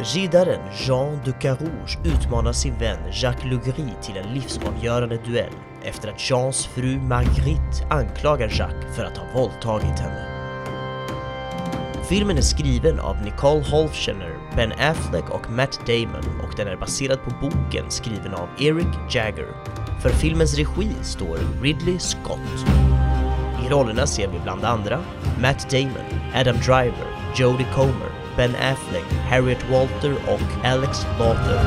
Riddaren Jean de Carouge utmanar sin vän Jacques Legris till en livsavgörande duell efter att Jeans fru Marguerite anklagar Jacques för att ha våldtagit henne. Filmen är skriven av Nicole Holfschener, Ben Affleck och Matt Damon och den är baserad på boken skriven av Eric Jagger. För filmens regi står Ridley Scott. I rollerna ser vi bland andra Matt Damon, Adam Driver, Jodie Comer, Ben Affleck, Harriet Walter och Alex Lawton.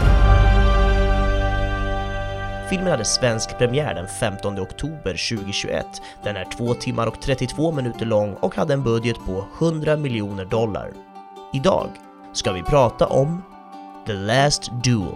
Filmen hade svensk premiär den 15 oktober 2021. Den är 2 timmar och 32 minuter lång och hade en budget på 100 miljoner dollar. Idag ska vi prata om The Last Duel.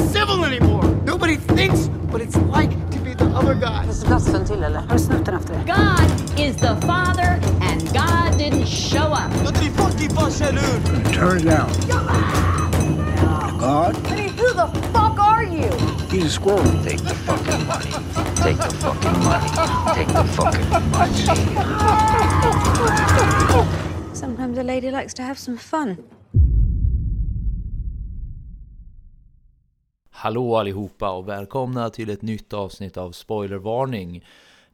Nobody thinks what it's like to be the other guy. till eller? Har du snuten efter det? God is the Father, and God didn't show up. Turn it down. God, I mean, who the fuck are you? he's a squirrel. Take the fucking money. Take the fucking money. Take the fucking money. Sometimes a lady likes to have some fun. Hallå allihopa och välkomna till ett nytt avsnitt av Spoilervarning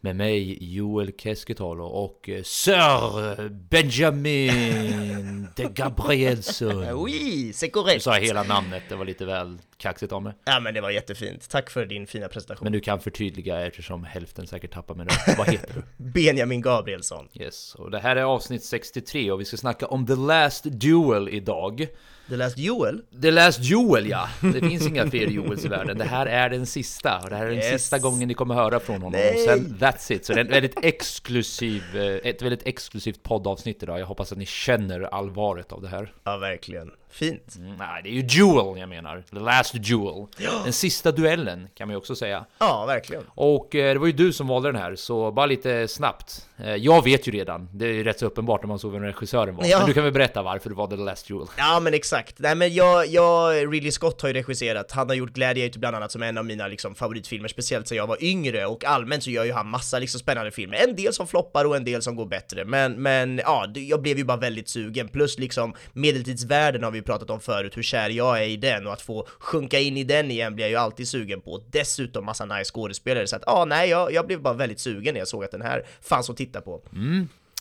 med mig Joel Keskitalo och eh, Sir Benjamin de Gabrielsson. Oui, c'est correct! sa jag hela namnet, det var lite väl kaxigt av mig. Ja men det var jättefint. Tack för din fina presentation. Men du kan förtydliga eftersom hälften säkert tappar min röst. Vad heter du? Benjamin Gabrielsson. Yes, och det här är avsnitt 63 och vi ska snacka om The Last Duel idag. The Last Duel. The Last Joel ja! Det finns inga fler Joels i världen. Det här är den sista. Och det här är den Yes. sista gången ni kommer höra från honom. Nej. Och sen that's it. Så det är en väldigt exklusiv, eh, ett väldigt exklusivt poddavsnitt idag. Jag hoppas att ni känner allvaret av det här. Ja, verkligen. Fint. Mm, nej, det är ju Duel jag menar. The Last Duel. Den sista duellen kan man ju också säga. Ja, verkligen. Och eh, det var ju du som valde den här, så bara lite snabbt. Eh, jag vet ju redan, det är ju rätt så uppenbart när man såg vem regissören var. Ja. Men du kan väl berätta varför du valde The Last Duel? Ja men exakt, nej men jag, jag, Ridley Scott har ju regisserat, han har gjort Gladiator bland annat som en av mina liksom favoritfilmer, speciellt sen jag var yngre och allmänt så gör ju han massa liksom spännande filmer, en del som floppar och en del som går bättre, men, men ja, jag blev ju bara väldigt sugen, plus liksom medeltidsvärlden har vi ju pratat om förut, hur kär jag är i den och att få sjunka in i den igen blir jag ju alltid sugen på, dessutom massa nice skådespelare, så att ja, nej, jag, jag blev bara väldigt sugen när jag såg att den här fanns att titta på.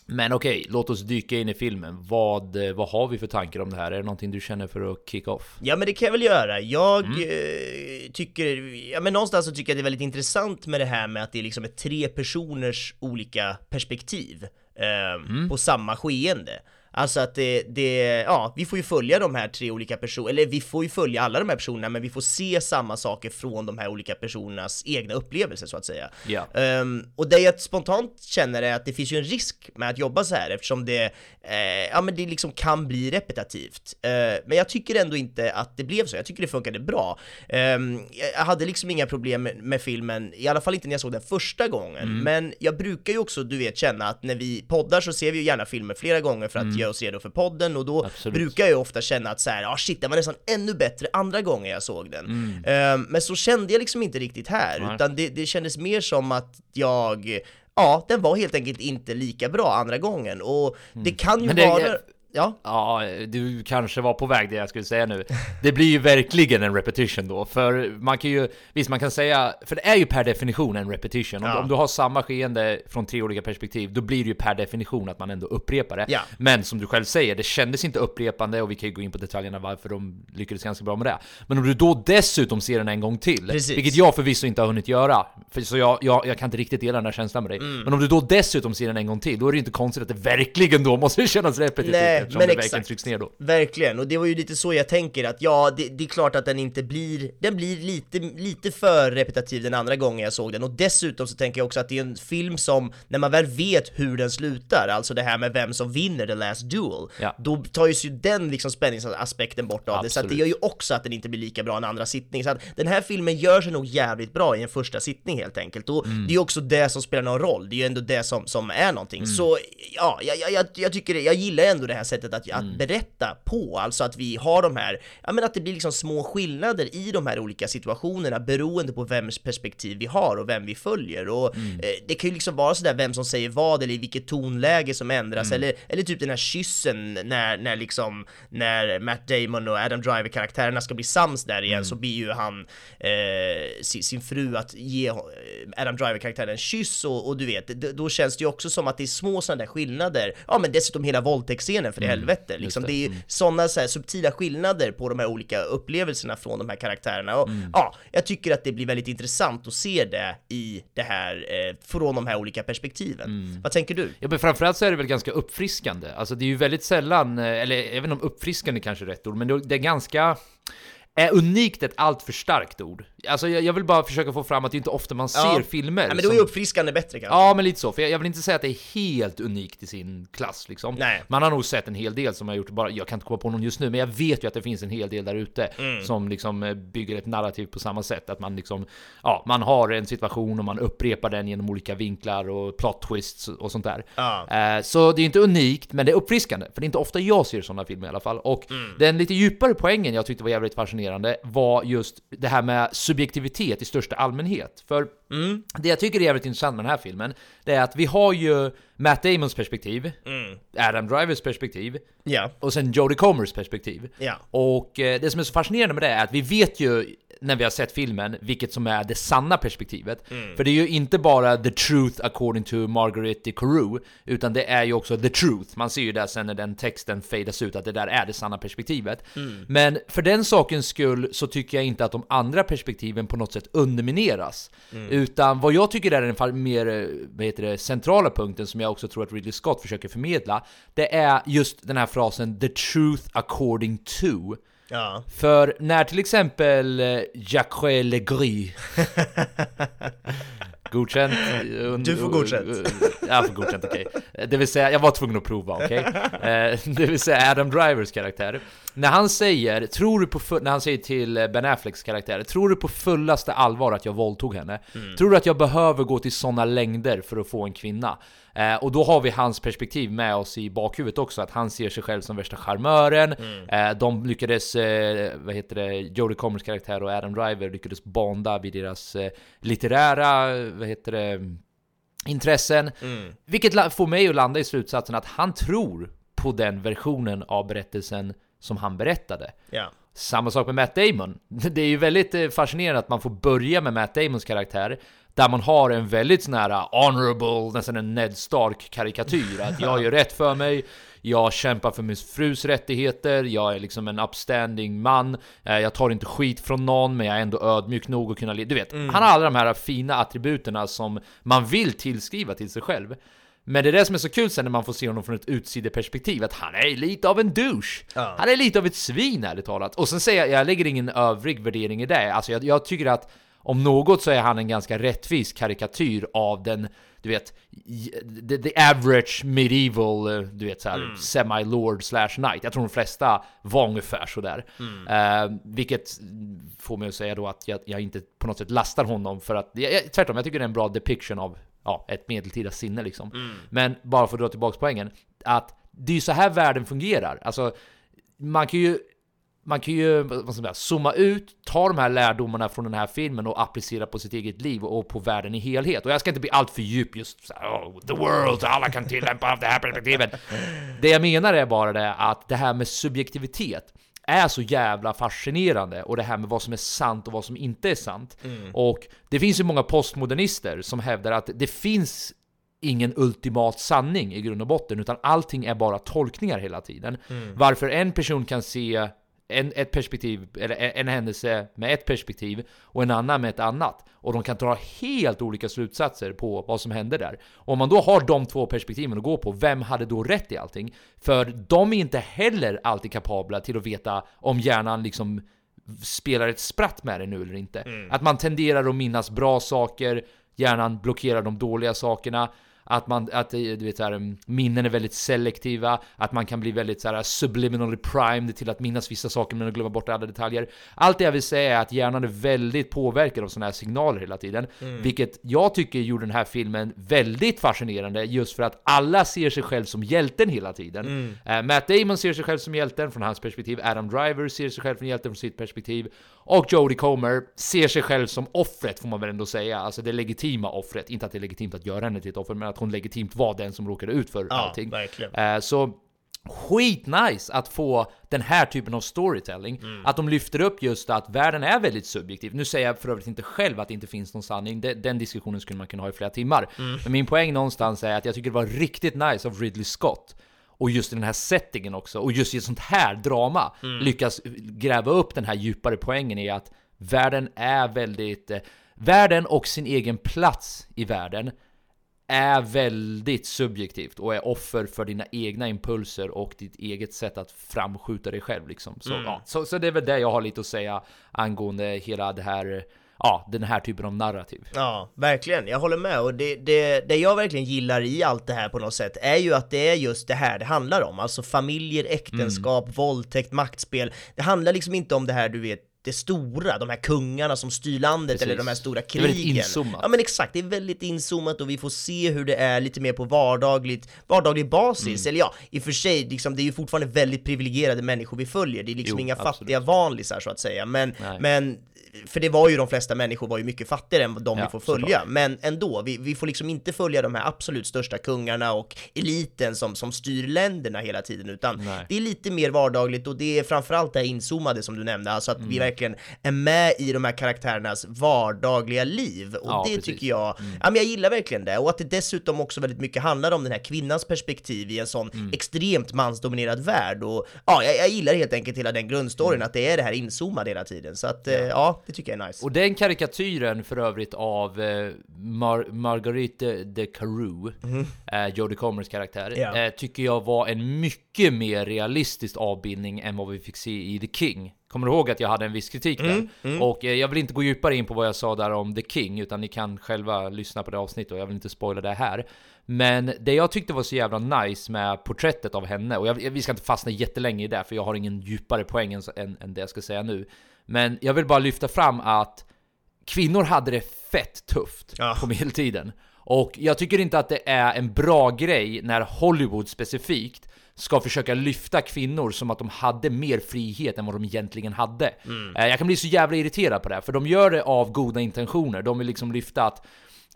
Men okej, låt oss dyka in i filmen. Vad, eh, vad har vi för tankar om det här? Är det någonting du känner för att kick off? Ja men det kan jag väl göra. Jag eh, tycker, ja men någonstans så tycker jag det är väldigt intressant med det här med att det är liksom är tre personers olika perspektiv eh, på samma skeende. Alltså att det, det, ja, vi får ju följa de här tre olika personerna, eller vi får ju följa alla de här personerna, men vi får se samma saker från de här olika personernas egna upplevelser så att säga. Ja. Ehm, och det jag spontant känner är att det finns ju en risk med att jobba så här eftersom det, eh, ja men det liksom kan bli repetitivt. Eh, men jag tycker ändå inte att det blev så, jag tycker det funkade bra. Ehm, jag hade liksom inga problem med, med filmen, i alla fall inte när jag såg den första gången, men jag brukar ju också, du vet, känna att när vi poddar så ser vi ju gärna filmer flera gånger för att göra oss redo för podden och då Absolut. brukar jag ofta känna att så här, ah shit, den var nästan ännu bättre andra gången jag såg den. Ehm, men så kände jag liksom inte riktigt här, Nej. utan det, det kändes mer som att jag, ja, den var helt enkelt inte lika bra andra gången och det kan ju Men det- vara, ja, Ja, du kanske var på väg det jag skulle säga nu. Det blir ju verkligen en repetition då, för man kan ju, visst man kan säga, för det är ju per definition en repetition. Om, Ja. om du har samma skeende från tre olika perspektiv, då blir det ju per definition att man ändå upprepar det. Ja. Men som du själv säger, det kändes inte upprepande och vi kan ju gå in på detaljerna varför de lyckades ganska bra med det. Men om du då dessutom ser den en gång till, Precis. vilket jag förvisso inte har hunnit göra, för så jag, jag, jag kan inte riktigt dela den här känslan med dig. Mm. Men om du då dessutom ser den en gång till, då är det ju inte konstigt att det verkligen då måste kännas repetitivt. nej, Eftersom men det verkligen trycks ner då. Verkligen, och det var ju lite så jag tänker att ja, det, det är klart att den inte blir, den blir lite, lite för repetitiv den andra gången jag såg den och dessutom så tänker jag också att det är en film som, när man väl vet hur den slutar, alltså det här med vem som vinner the last duel, Ja. då tar ju den liksom spänningsaspekten bort av det, så att det Absolut. gör ju också att den inte blir lika bra en andra sittning, så att den här filmen gör sig nog jävligt bra i en första sittning helt enkelt, och Mm. det är ju också det som spelar någon roll, det är ju ändå det som, som är någonting, Mm. så ja, jag, jag- jag, jag tycker jag gillar ändå det här sättet att, att Mm. berätta på, alltså att vi har de här, ja men att det blir liksom små skillnader i de här olika situationerna beroende på vems perspektiv vi har och vem vi följer och Mm. eh, det kan ju liksom vara sådär vem som säger vad eller i vilket tonläge som ändras Mm. eller, eller typ den här kyssen när, när liksom, när Matt Damon och Adam Driver karaktärerna ska bli sams där igen Mm. så blir ju han eh, sin, sin fru att ge eh, Adam Driver karaktären en kyss och, och du vet, då känns det ju också som att det är små sådana där skillnader, ja men dessutom hela våldtäktsscenen för i helvete, liksom, det. det är Mm. sådana så subtila skillnader på de här olika upplevelserna från de här karaktärerna och Mm. ja, jag tycker att det blir väldigt intressant att se det i det här, eh, från de här olika perspektiven. Mm. Vad tänker du? Ja men framförallt så är det väl ganska uppfriskande. Alltså det är ju väldigt sällan, eh, eller även om uppfriskande kanske är rätt ord, men det det är ganska... Är unikt ett allt för starkt ord? Alltså jag, jag vill bara försöka få fram att det är inte ofta man ser Ja. filmer Ja, men då är som- uppfriskande bättre kanske. Ja, men lite så. För jag, jag vill inte säga att det är helt unikt i sin klass liksom. Nej. Man har nog sett en hel del som har gjort bara, jag kan inte komma på någon just nu, men jag vet ju att det finns en hel del där ute Mm. som liksom eh, bygger ett narrativ på samma sätt. Att man liksom, ja, man har en situation och man upprepar den genom olika vinklar och plot twists och sånt där. Ja. Eh, Så det är inte unikt, men det är uppfriskande. För det är inte ofta jag ser sådana filmer i alla fall. Och Mm. den lite djupare poängen jag tyckte var jävligt fascinerande var just det här med subjektivitet i största allmänhet. För Mm. det jag tycker är jävligt intressant med den här filmen, det är att vi har ju Matt Damons perspektiv, Adam Drivers perspektiv, Mm. Ja. och sen Jodie Comers perspektiv. Ja. Och eh, det som är så fascinerande med det är att vi vet ju när vi har sett filmen vilket som är det sanna perspektivet. Mm. För det är ju inte bara the truth according to Margaret de Carew, utan det är ju också the truth. Man ser ju där sen när den texten fadas ut att det där är det sanna perspektivet. Mm. Men för den sakens skull så tycker jag inte att de andra perspektiven på något sätt undermineras. Mm. Utan vad jag tycker är den mer vad heter det, centrala punkten som jag också tror att Ridley Scott försöker förmedla, det är just den här frasen “the truth according to” Ja. För när till exempel eh, Jacques Legris Godkänt? Du får godkänt. Jag får godkänt, okej. Det vill säga, jag var tvungen att prova, okej? Eh, Det vill säga Adam Drivers karaktär. När han säger, tror du på full, när han säger till eh, Ben Afflecks karaktär, tror du på fullaste allvar att jag våldtog henne? Tror du att jag behöver gå till sådana längder för att få en kvinna? Eh, och då har vi hans perspektiv med oss i bakhuvudet också, att han ser sig själv som värsta charmören. Eh, de lyckades, eh, vad heter det, Jodie Comers karaktär och Adam Driver lyckades bonda vid deras eh, litterära, vad heter det, intressen. Vilket la- får mig att landa i slutsatsen att han tror på den versionen av berättelsen som han berättade. Ja. Samma sak med Matt Damon. Det är ju väldigt eh, fascinerande att man får börja med Matt Damons karaktär där man har en väldigt sån här uh, honorable, nästan en Ned Stark-karikatyr. Att jag gör rätt för mig, jag kämpar för min frus rättigheter, jag är liksom en upstanding man, eh, jag tar inte skit från någon, men jag är ändå ödmjuk nog att kunna... Du vet, han har alla de här fina attributerna som man vill tillskriva till sig själv. Men det är det som är så kul sen när man får se honom från ett utsideperspektiv, att han är lite av en douche. Han är lite av ett svin ärligt talat. Och sen säger jag, jag lägger ingen övrig värdering i det. Alltså jag, jag tycker att om något så är han en ganska rättvis karikatyr av den, du vet, the, the average medieval, eh, du vet såhär, semi-lord slash knight. Jag tror de flesta var ungefär sådär. Eh, vilket får mig att säga då att jag, jag inte på något sätt lastar honom för att, jag, tvärtom, jag tycker det är en bra depiction av ja, ett medeltida sinne liksom. Men bara för att dra tillbaka poängen, att det är ju så här världen fungerar. Alltså, man kan ju man kan ju vad ska man säga, zooma ut, ta de här lärdomarna från den här filmen och applicera på sitt eget liv och på världen i helhet. Och jag ska inte bli allt för djup just så här, oh, the world, alla kan tillämpa av det här perspektivet. Det jag menar är bara det att det här med subjektivitet är så jävla fascinerande och det här med vad som är sant och vad som inte är sant. Och det finns ju många postmodernister som hävdar att det finns ingen ultimat sanning i grund och botten, utan allting är bara tolkningar hela tiden. Varför en person kan se en, ett perspektiv, eller en, en händelse med ett perspektiv och en annan med ett annat. Och de kan dra helt olika slutsatser på vad som hände där. Om man då har de två perspektiven att gå på, vem hade då rätt i allting? För de är inte heller alltid kapabla till att veta om hjärnan liksom spelar ett spratt med det nu eller inte. Att man tenderar att minnas bra saker, hjärnan blockerar de dåliga sakerna. Att, man, att eh, du vet, så här, minnen är väldigt selektiva, att man kan bli väldigt så här, subliminally primed till att minnas vissa saker men att glömma bort alla detaljer. Allt det jag vill säga är att hjärnan är väldigt påverkad av sådana här signaler hela tiden. Vilket jag tycker gjorde den här filmen väldigt fascinerande just för att alla ser sig själv som hjälten hela tiden. Eh, Matt Damon ser sig själv som hjälten från hans perspektiv, Adam Driver ser sig själv som hjälten från sitt perspektiv och Jodie Comer ser sig själv som offret får man väl ändå säga, alltså det legitima offret. Inte att det är legitimt att göra henne till ett offer, men att hon legitimt var den som råkade ut för Ja, allting. verkligen. Eh, så skitnice att få den här typen av storytelling. Att de lyfter upp just att världen är väldigt subjektiv. Nu säger jag för övrigt inte själv att det inte finns någon sanning. De- Den diskussionen skulle man kunna ha i flera timmar. Men min poäng någonstans är att jag tycker det var riktigt nice av Ridley Scott och just i den här settingen också, och just i ett sånt här drama, lyckas gräva upp den här djupare poängen i att världen är väldigt... Eh, världen och sin egen plats i världen är väldigt subjektivt och är offer för dina egna impulser och ditt eget sätt att framskjuta dig själv liksom. Så, ja, så, så det är väl det jag har lite att säga angående hela det här, ja, den här typen av narrativ. Ja, verkligen. Jag håller med. Och det, det, det jag verkligen gillar i allt det här på något sätt är ju att det är just det här det handlar om. Alltså familjer, äktenskap, Mm. våldtäkt, maktspel. Det handlar liksom inte om det här, du vet, det stora, de här kungarna som styr landet Precis. eller de här stora Det är väldigt krigen. inzoomat. Ja men exakt, det är väldigt inzoomat och vi får se hur det är lite mer på vardagligt, vardaglig basis. Mm. Eller ja, i och för sig, liksom, det är ju fortfarande väldigt privilegierade människor vi följer. Det är liksom Jo, inga absolut. fattiga vanlisar så att säga. Men, Nej. men för det var ju de flesta människor var ju mycket fattigare än de Ja, vi får såklart. följa, men ändå, vi, vi får liksom inte följa de här absolut största kungarna och eliten som, som styr länderna hela tiden, utan Nej. det är lite mer vardagligt och det är framförallt det här inzoomade som du nämnde, alltså att Mm. vi verkligen är med i de här karaktärernas vardagliga liv, och Ja, det precis. tycker jag, ja men jag gillar verkligen det, och att det dessutom också väldigt mycket handlar om den här kvinnans perspektiv i en sån Mm. extremt mansdominerad värld, och ja, jag, jag gillar helt enkelt hela den grundstoryn, Mm. att det är det här inzoomade hela tiden, så att eh, ja, det tycker jag är nice. Och den karikatyren för övrigt av eh, Mar- Marguerite de Carew, eh, Jodie Comers karaktär, eh, tycker jag var en mycket mer realistisk avbildning än vad vi fick se i The King. Kommer du ihåg att jag hade en viss kritik där? Mm, Och eh, jag vill inte gå djupare in på vad jag sa där om The King, utan ni kan själva lyssna på det avsnittet och jag vill inte spoila det här. Men det jag tyckte var så jävla nice med porträttet av henne, och jag, vi ska inte fastna jättelänge i det, för jag har ingen djupare poäng än, än, än det jag ska säga nu. Men jag vill bara lyfta fram att kvinnor hade det fett tufft Ja. på medeltiden. Och jag tycker inte att det är en bra grej när Hollywood specifikt ska försöka lyfta kvinnor som att de hade mer frihet än vad de egentligen hade. Eh, Jag kan bli så jävla irriterad på det, här, för de gör det av goda intentioner. De vill liksom lyfta att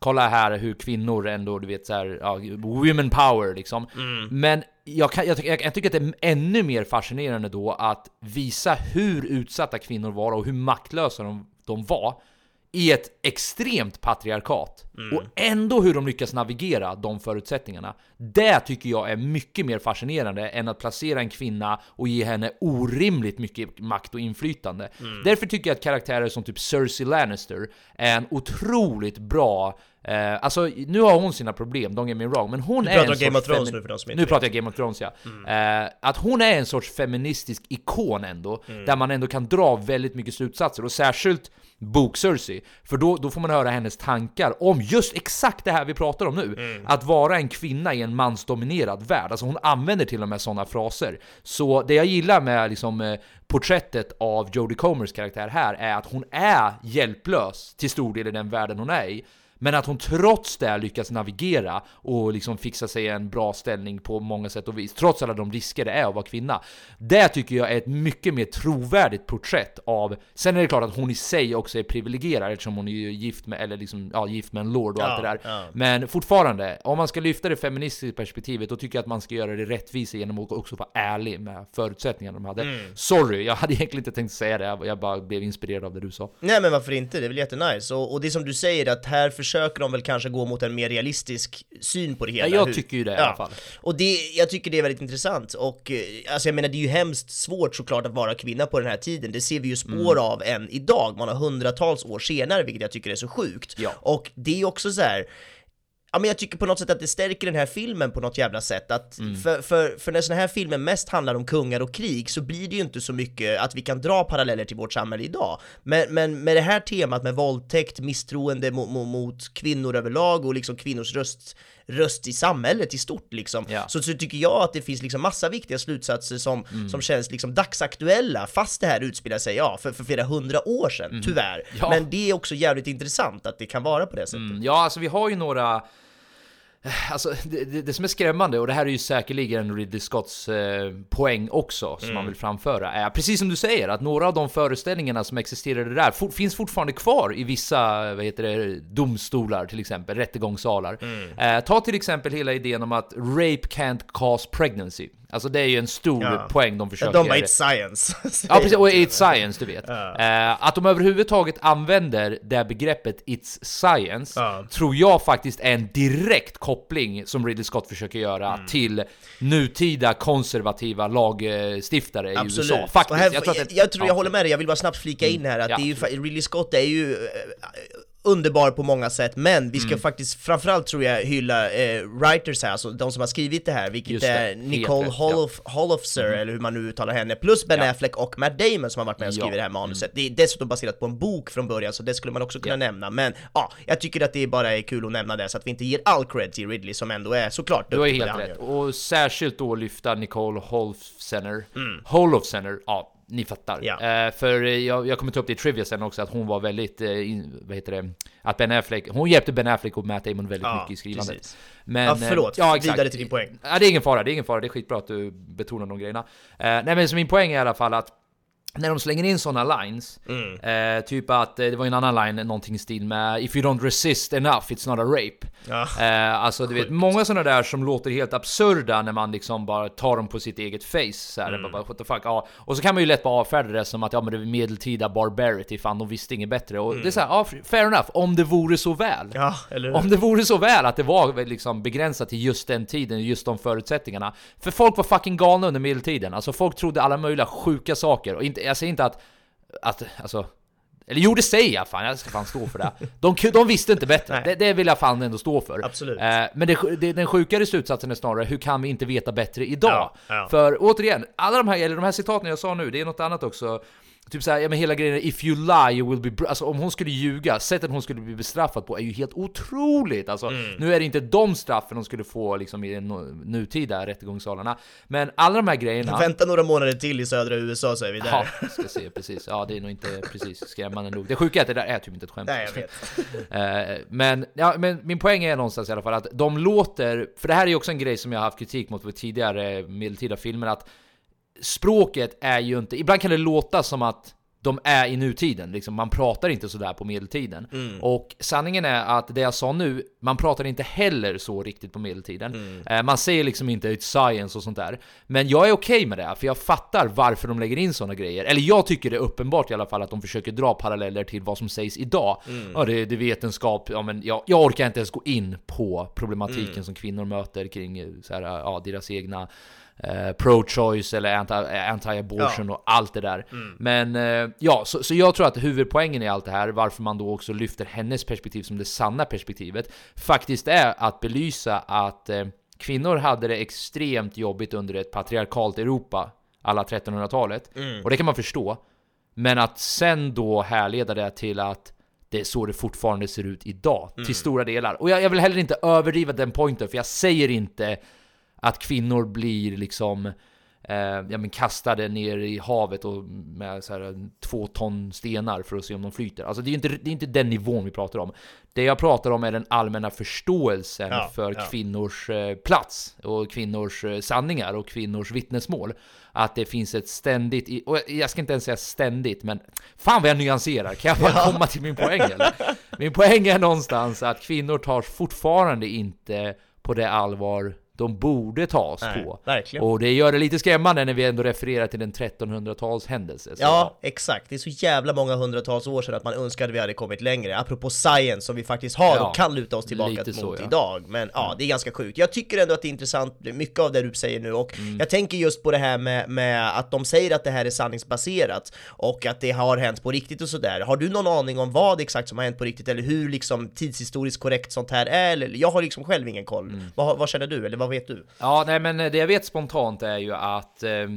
Kolla här hur kvinnor ändå, du vet såhär, ja, women power liksom. Men jag, kan, jag, jag, jag tycker att det är ännu mer fascinerande då att visa hur utsatta kvinnor var och hur maktlösa de, de var i ett extremt patriarkat. Och ändå hur de lyckas navigera de förutsättningarna. Det tycker jag är mycket mer fascinerande än att placera en kvinna och ge henne orimligt mycket makt och inflytande. Därför tycker jag att karaktärer som typ Cersei Lannister är en otroligt bra Eh, alltså nu har hon sina problem, don't get me wrong, men hon Du är pratar en om Game of Thrones nu för de som inte Nu vet. pratar jag Game of Thrones ja. Eh, att hon är en sorts feministisk ikon ändå, där man ändå kan dra väldigt mycket slutsatser, och särskilt bok Cersei, för då, då får man höra hennes tankar om just exakt det här vi pratar om nu. Att vara en kvinna i en mansdominerad värld, alltså hon använder till och med sådana fraser. Så det jag gillar med liksom, eh, porträttet av Jodie Comers karaktär här är att hon är hjälplös till stor del i den världen hon är i. Men att hon trots det lyckas navigera och liksom fixa sig en bra ställning på många sätt och vis, trots alla de risker det är att vara kvinna. Det tycker jag är ett mycket mer trovärdigt porträtt av... Sen är det klart att hon i sig också är privilegierad eftersom hon är ju gift med, eller liksom, ja, gift med en lord och Ja, allt det där. ja. Men fortfarande, om man ska lyfta det feministiska perspektivet, då tycker jag att man ska göra det rättvisa genom att också vara ärlig med förutsättningarna de hade. Mm. Sorry, jag hade egentligen inte tänkt säga det, jag bara blev inspirerad av det du sa. Nej men varför inte, det är väl jättenice. Och, och det som du säger, att här försöker de väl kanske gå mot en mer realistisk syn på det hela. Ja, jag Hur- tycker ju det i alla fall. Och det, jag tycker det är väldigt intressant och eh, alltså jag menar det är ju hemskt svårt såklart att vara kvinna på den här tiden. Det ser vi ju spår Mm. av än idag, man har hundratals år senare, vilket jag tycker är så sjukt. Ja. Och det är också så här. Ja men jag tycker på något sätt att det stärker den här filmen på något jävla sätt att Mm. för, för, för när såna här filmer mest handlar om kungar och krig så blir det ju inte så mycket att vi kan dra paralleller till vårt samhälle idag. Men, men med det här temat med våldtäkt, misstroende mot, mot, mot kvinnor överlag och liksom kvinnors röst, röst i samhället i stort liksom, Ja. så, så tycker jag att det finns liksom massa viktiga slutsatser som, Mm. som känns liksom dagsaktuella fast det här utspelar sig, ja, för, för flera hundra år sedan, tyvärr. Mm. Ja. Men det är också jävligt intressant att det kan vara på det sättet. Mm, Ja, alltså vi har ju några... Alltså, det, det, det som är skrämmande, och det här är ju säkerligen Ridley Scotts eh, poäng också, som man vill framföra, är precis som du säger, att några av de föreställningarna som existerade där for, finns fortfarande kvar i vissa vad heter det, domstolar, till exempel, rättegångssalar. Eh, ta till exempel hela idén om att rape can't cause pregnancy. Alltså det är ju en stor Ja. poäng de försöker... De bara, it's science. Ja precis, och it's science du vet. Eh, att de överhuvudtaget använder det begreppet it's science Ja. tror jag faktiskt är en direkt koppling som Ridley Scott försöker göra Mm. till nutida konservativa lagstiftare i Absolut. USA. Faktiskt. Här, jag tror, att det, jag, tror jag ja. håller med dig, jag vill bara snabbt flika in här att Ja, det är ju, Ridley Scott är ju eh, underbar på många sätt, men vi ska Mm. faktiskt framförallt tror jag hylla eh, writers här, alltså de som har skrivit det här, vilket det, är Nicole rätt, ja. Mm. Holof, eller hur man nu uttalar henne, plus Ben Ja. Affleck och Matt Damon som har varit med och Ja. Mm. skrivit det här manuset. Det är dessutom baserat på en bok från början, så det skulle man också kunna nämna, men ja, jag tycker att det bara är kul att nämna det, så att vi inte ger all cred till Ridley som ändå är såklart Du har duktig på det helt rätt. Och särskilt då lyfta Nicole Holofcener. Holofcener, ja, ni fattar. Ja. Eh, för jag, jag kommer ta upp det i Trivia sen också, att hon var väldigt, eh, in, vad heter det, att Ben Affleck, hon hjälpte Ben Affleck och Matt Damon väldigt Ja, mycket i skrivandet. precis. Men, Ja, eh, förlåt. Ja, exakt. Vidare till din poäng. Ja, det är ingen fara, det är ingen fara, det är skitbra att du betonar de grejerna. Eh, nej men så min poäng är i alla fall att när de slänger in såna lines, Mm. eh, typ att eh, det var en annan line, någonting i stil med If you don't resist enough, it's not a rape. Ja. Eh, alltså du vet, många sådana där som låter helt absurda när man liksom bara tar dem på sitt eget face. Så här, Mm. bara, what the fuck, ja. Och så kan man ju lätt bara avfärda det som att ja men det är medeltida barbarity, fan de visste inget bättre. Och det är såhär, ja fair enough, om det vore så väl. Mm. Ja? Om det vore så väl att det var väl liksom begränsat till just den tiden, just de förutsättningarna. För folk var fucking galna under medeltiden. Alltså folk trodde alla möjliga sjuka saker. Och inte, jag säger inte att, att alltså, eller jo det säger jag fan, jag ska fan stå för det. De, de visste inte bättre, det, det vill jag fan ändå stå för. Absolut. Eh, men det, det, den sjukare slutsatsen är snarare, hur kan vi inte veta bättre idag? Ja, ja. För återigen, alla de här, eller de här citaten jag sa nu, det är något annat också. Typ såhär, ja men hela grejen If you lie you will be... Alltså om hon skulle ljuga, sättet hon skulle bli bestraffad på är ju helt otroligt! Alltså, Mm. nu är det inte de straffen hon skulle få liksom i den nutida rättegångssalarna. Men alla de här grejerna... Vänta några månader till i södra USA så är vi där. Ja, ska se precis. Ja, det är nog inte precis skrämmande nog. Det sjuka är att det där är typ inte ett skämt. Nej, jag vet. Eh, men, ja, men min poäng är någonstans i alla fall att de låter, för det här är ju också en grej som jag har haft kritik mot vid tidigare medeltida filmer, att språket är ju inte, ibland kan det låta som att de är i nutiden, liksom, man pratar inte sådär på medeltiden. Och sanningen är att det jag sa nu, man pratar inte heller så riktigt på medeltiden. Eh, man säger liksom inte it's science och sånt där. Men jag är okej med det, för jag fattar varför de lägger in sådana grejer. Eller jag tycker det är uppenbart i alla fall att de försöker dra paralleller till vad som sägs idag. Ja, det, det är vetenskap, ja men jag, jag orkar inte ens gå in på problematiken som kvinnor möter kring eh, så här, ja, deras egna eh, pro-choice eller anti- anti-abortion och allt det där. Men eh, ja, så, så jag tror att huvudpoängen i allt det här, varför man då också lyfter hennes perspektiv som det sanna perspektivet, faktiskt är att belysa att eh, kvinnor hade det extremt jobbigt under ett patriarkalt Europa, alla 1300-talet. Och det kan man förstå. Men att sen då härleda det till att det är så det fortfarande ser ut idag, till stora delar. Och jag, jag vill heller inte överdriva den pointen, för jag säger inte att kvinnor blir liksom eh, ja, men kastade ner i havet och med så här, två ton stenar för att se om de flyter. Alltså det är inte, det är inte den nivån vi pratar om. Det jag pratar om är den allmänna förståelsen Ja, för ja. kvinnors eh, plats och kvinnors eh, sanningar och kvinnors vittnesmål. Att det finns ett ständigt, i- och jag ska inte ens säga ständigt, men fan vad jag nyanserar, kan jag bara komma till min poäng eller? Min poäng är någonstans att kvinnor tar fortfarande inte på det allvar de borde tas Nej, på. verkligen. Och det gör det lite skrämmande när vi ändå refererar till en 1300-tals händelse. Så, Ja, exakt. Det är så jävla många hundratals år sedan att man önskade vi hade kommit längre. Apropå science som vi faktiskt har Ja, och kan luta oss tillbaka mot så, ja. idag. Men ja, det är ganska sjukt. Jag tycker ändå att det är intressant, mycket av det du säger nu och Mm. jag tänker just på det här med, med att de säger att det här är sanningsbaserat och att det har hänt på riktigt och sådär. Har du någon aning om vad exakt som har hänt på riktigt eller hur liksom tidshistoriskt korrekt sånt här är? Eller, jag har liksom själv ingen koll. Mm. Vad, vad känner du eller vad vet du? Ja, nej men det jag vet spontant är ju att eh,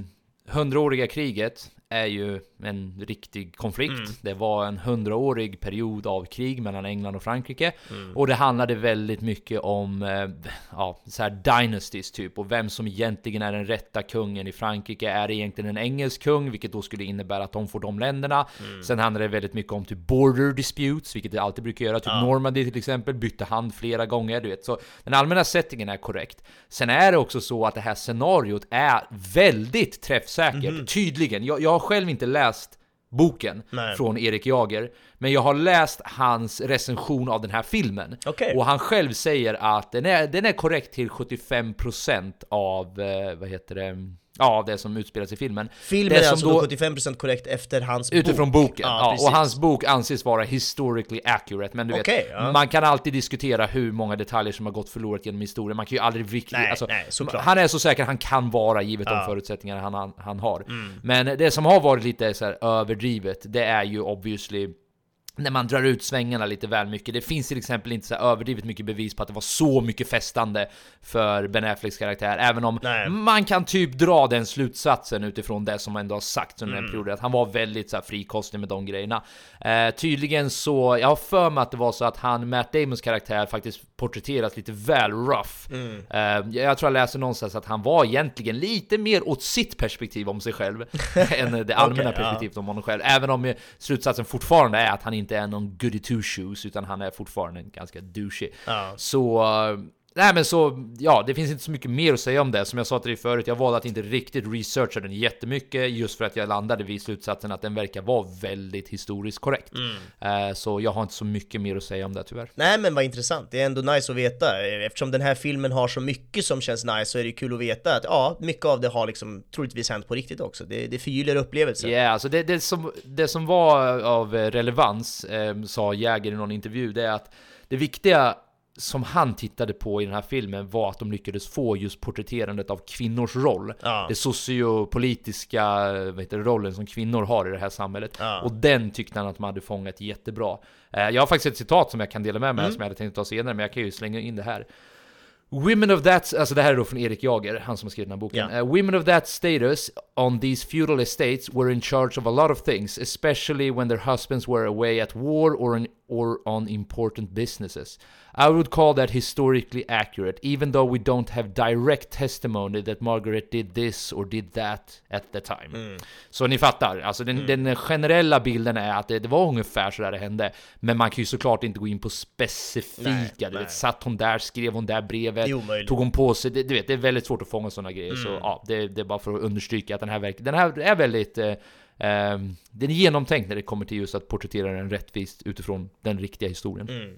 hundraåriga kriget är ju en riktig konflikt. Mm. Det var en hundraårig period av krig mellan England och Frankrike. Mm. Och det handlade väldigt mycket om eh, ja, så här dynasties typ. Och vem som egentligen är den rätta kungen i Frankrike. Är det egentligen en engelsk kung? Vilket då skulle innebära att de får de länderna. Mm. Sen handlar det väldigt mycket om typ border disputes. Vilket det alltid brukar göra. Typ Ja. Normandy till exempel bytte hand flera gånger. Du vet. Så den allmänna settingen är korrekt. Sen är det också så att det här scenariot är väldigt träffsäkert. Mhm. Tydligen. Jag, jag själv inte läst boken Nej. från Erik Jager. Men jag har läst hans recension av den här filmen. Okej. Och han själv säger att den är, den är korrekt till 75% av, eh, vad heter det, ja, av det som utspelas i filmen. Filmen det är som alltså då- då 75% korrekt efter hans Utifrån bok. boken, ja, precis. och hans bok anses vara historically accurate, men du Okej, vet, ja. man kan alltid diskutera hur många detaljer som har gått förlorat genom historien, man kan ju aldrig riktigt, Nej, alltså, nej, han är så säker han kan vara givet Ja. de förutsättningar han, han, han har. Mm. Men det som har varit lite så överdrivet, det är ju obviously när man drar ut svängarna lite väl mycket. Det finns till exempel inte så överdrivet mycket bevis på att det var så mycket festande för Ben Afflecks karaktär, även om man kan typ dra den slutsatsen utifrån det som ändå har sagts under den Mm. perioden, att han var väldigt så här frikostig med de grejerna. Eh, tydligen så, jag har för mig att det var så att han, Matt Damons karaktär, faktiskt porträtteras lite väl rough. Mm. Eh, jag tror jag läste någonstans att han var egentligen lite mer åt sitt perspektiv om sig själv än det allmänna ja. perspektivet om honom själv. Även om slutsatsen fortfarande är att han inte är någon goody two shoes utan han är fortfarande ganska douchey. Ja. Så eh, Nej men så, ja det finns inte så mycket mer att säga om det. Som jag sa till dig förut, jag valde att inte riktigt researcha den jättemycket just för att jag landade vid slutsatsen att den verkar vara väldigt historiskt korrekt. Mm. Eh, Så jag har inte så mycket mer att säga om det tyvärr. Nej men vad intressant, det är ändå nice att veta. Eftersom den här filmen har så mycket som känns nice så är det kul att veta att ja, mycket av det har liksom troligtvis hänt på riktigt också. Det, det förgyller upplevelsen. Ja, alltså det, det, som, det som var av relevans, eh, sa Jäger i någon intervju, det är att det viktiga som han tittade på i den här filmen var att de lyckades få just porträtterandet av kvinnors roll. Ja. Det sociopolitiska vad heter det, rollen som kvinnor har i det här samhället. Ja. Och den tyckte han att man hade fångat jättebra. Eh, Jag har faktiskt ett citat som jag kan dela med mig Mm. som jag hade tänkt ta senare, men jag kan ju slänga in det här. Women of that, alltså det här är då från Erik Jager, han som har skrivit den här boken. Ja. Uh, women of that status on these feudal estates were in charge of a lot of things, especially when their husbands were away at war or, in, or on important businesses. I would call that historically accurate, even though we don't have direct testimony that Margaret did this or did that at the time. Så ni fattar, alltså den, den generella bilden är att det, det var ungefär så där det hände. Men man kan ju såklart inte gå in på specifika, Nej, du nej. vet, satt hon där, skrev hon där brevet, tog hon på sig, det, du vet, det är väldigt svårt att fånga sådana grejer. Så Mm. ja, det, det är bara för att understryka att den här, verk, den här är väldigt eh, Ehm, den är genomtänkt när det kommer till just att porträttera den rättvist utifrån den riktiga historien. Mm.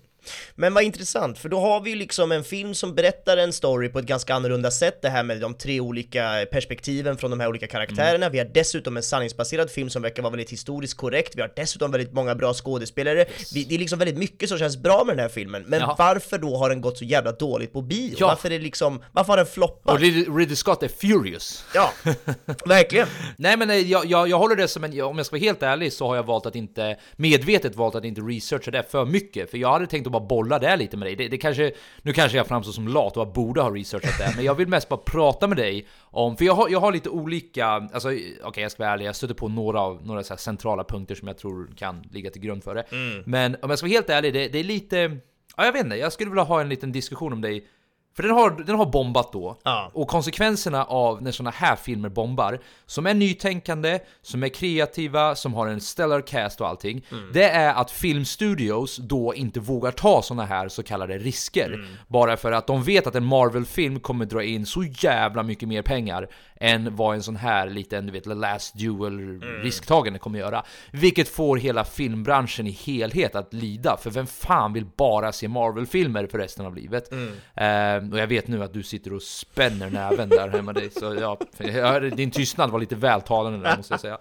Men vad intressant, för då har vi ju liksom en film som berättar en story på ett ganska annorlunda sätt, det här med de tre olika perspektiven från de här olika karaktärerna. Vi har dessutom en sanningsbaserad film som verkar vara väldigt historiskt korrekt, vi har dessutom väldigt många bra skådespelare. Vi, det är liksom väldigt mycket som känns bra med den här filmen, men Ja. varför då har den gått så jävla dåligt på bio? Ja. Varför är det liksom, varför har den floppat? Och Ridley, Ridley Scott är furious. Ja, verkligen. Nej men eh, jag, jag, jag håller det som en, om jag ska vara helt ärlig så har jag valt att inte, medvetet valt att inte researcha det för mycket. För jag hade tänkt att bara bolla det lite med dig. Det, det kanske, nu kanske jag framstår som lat och jag borde ha researchat det. Men jag vill mest bara prata med dig om, för jag har, jag har lite olika, alltså okej jag ska vara ärlig, jag stöter på några, av, några så centrala punkter som jag tror kan ligga till grund för det. Mm. Men om jag ska vara helt ärlig, det, det är lite, ja jag vet inte, jag skulle vilja ha en liten diskussion om dig för den har, den har bombat då. Ja. Och konsekvenserna av när såna här filmer bombar, som är nytänkande, som är kreativa, som har en stellar cast och allting, Mm. det är att filmstudios då inte vågar ta såna här så kallade risker. Mm. Bara för att de vet att en Marvel-film kommer dra in så jävla mycket mer pengar än vad en sån här liten, du vet, last duel-risktagande kommer göra. Vilket får hela filmbranschen i helhet att lida, för vem fan vill bara se Marvel-filmer för resten av livet? Eh, Eh, och jag vet nu att du sitter och spänner näven där hemma dig, så ja, ja, din tystnad var lite vältalande där måste jag säga.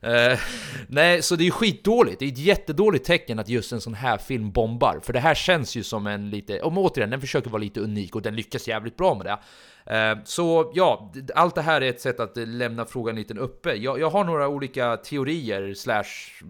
Eh, nej, så det är ju skitdåligt. Det är ett jättedåligt tecken att just en sån här film bombar. För det här känns ju som en lite, om återigen, den försöker vara lite unik och den lyckas jävligt bra med det. Eh, Så ja, allt det här är ett sätt att eh, lämna frågan lite uppe. Jag, jag har några olika teorier slash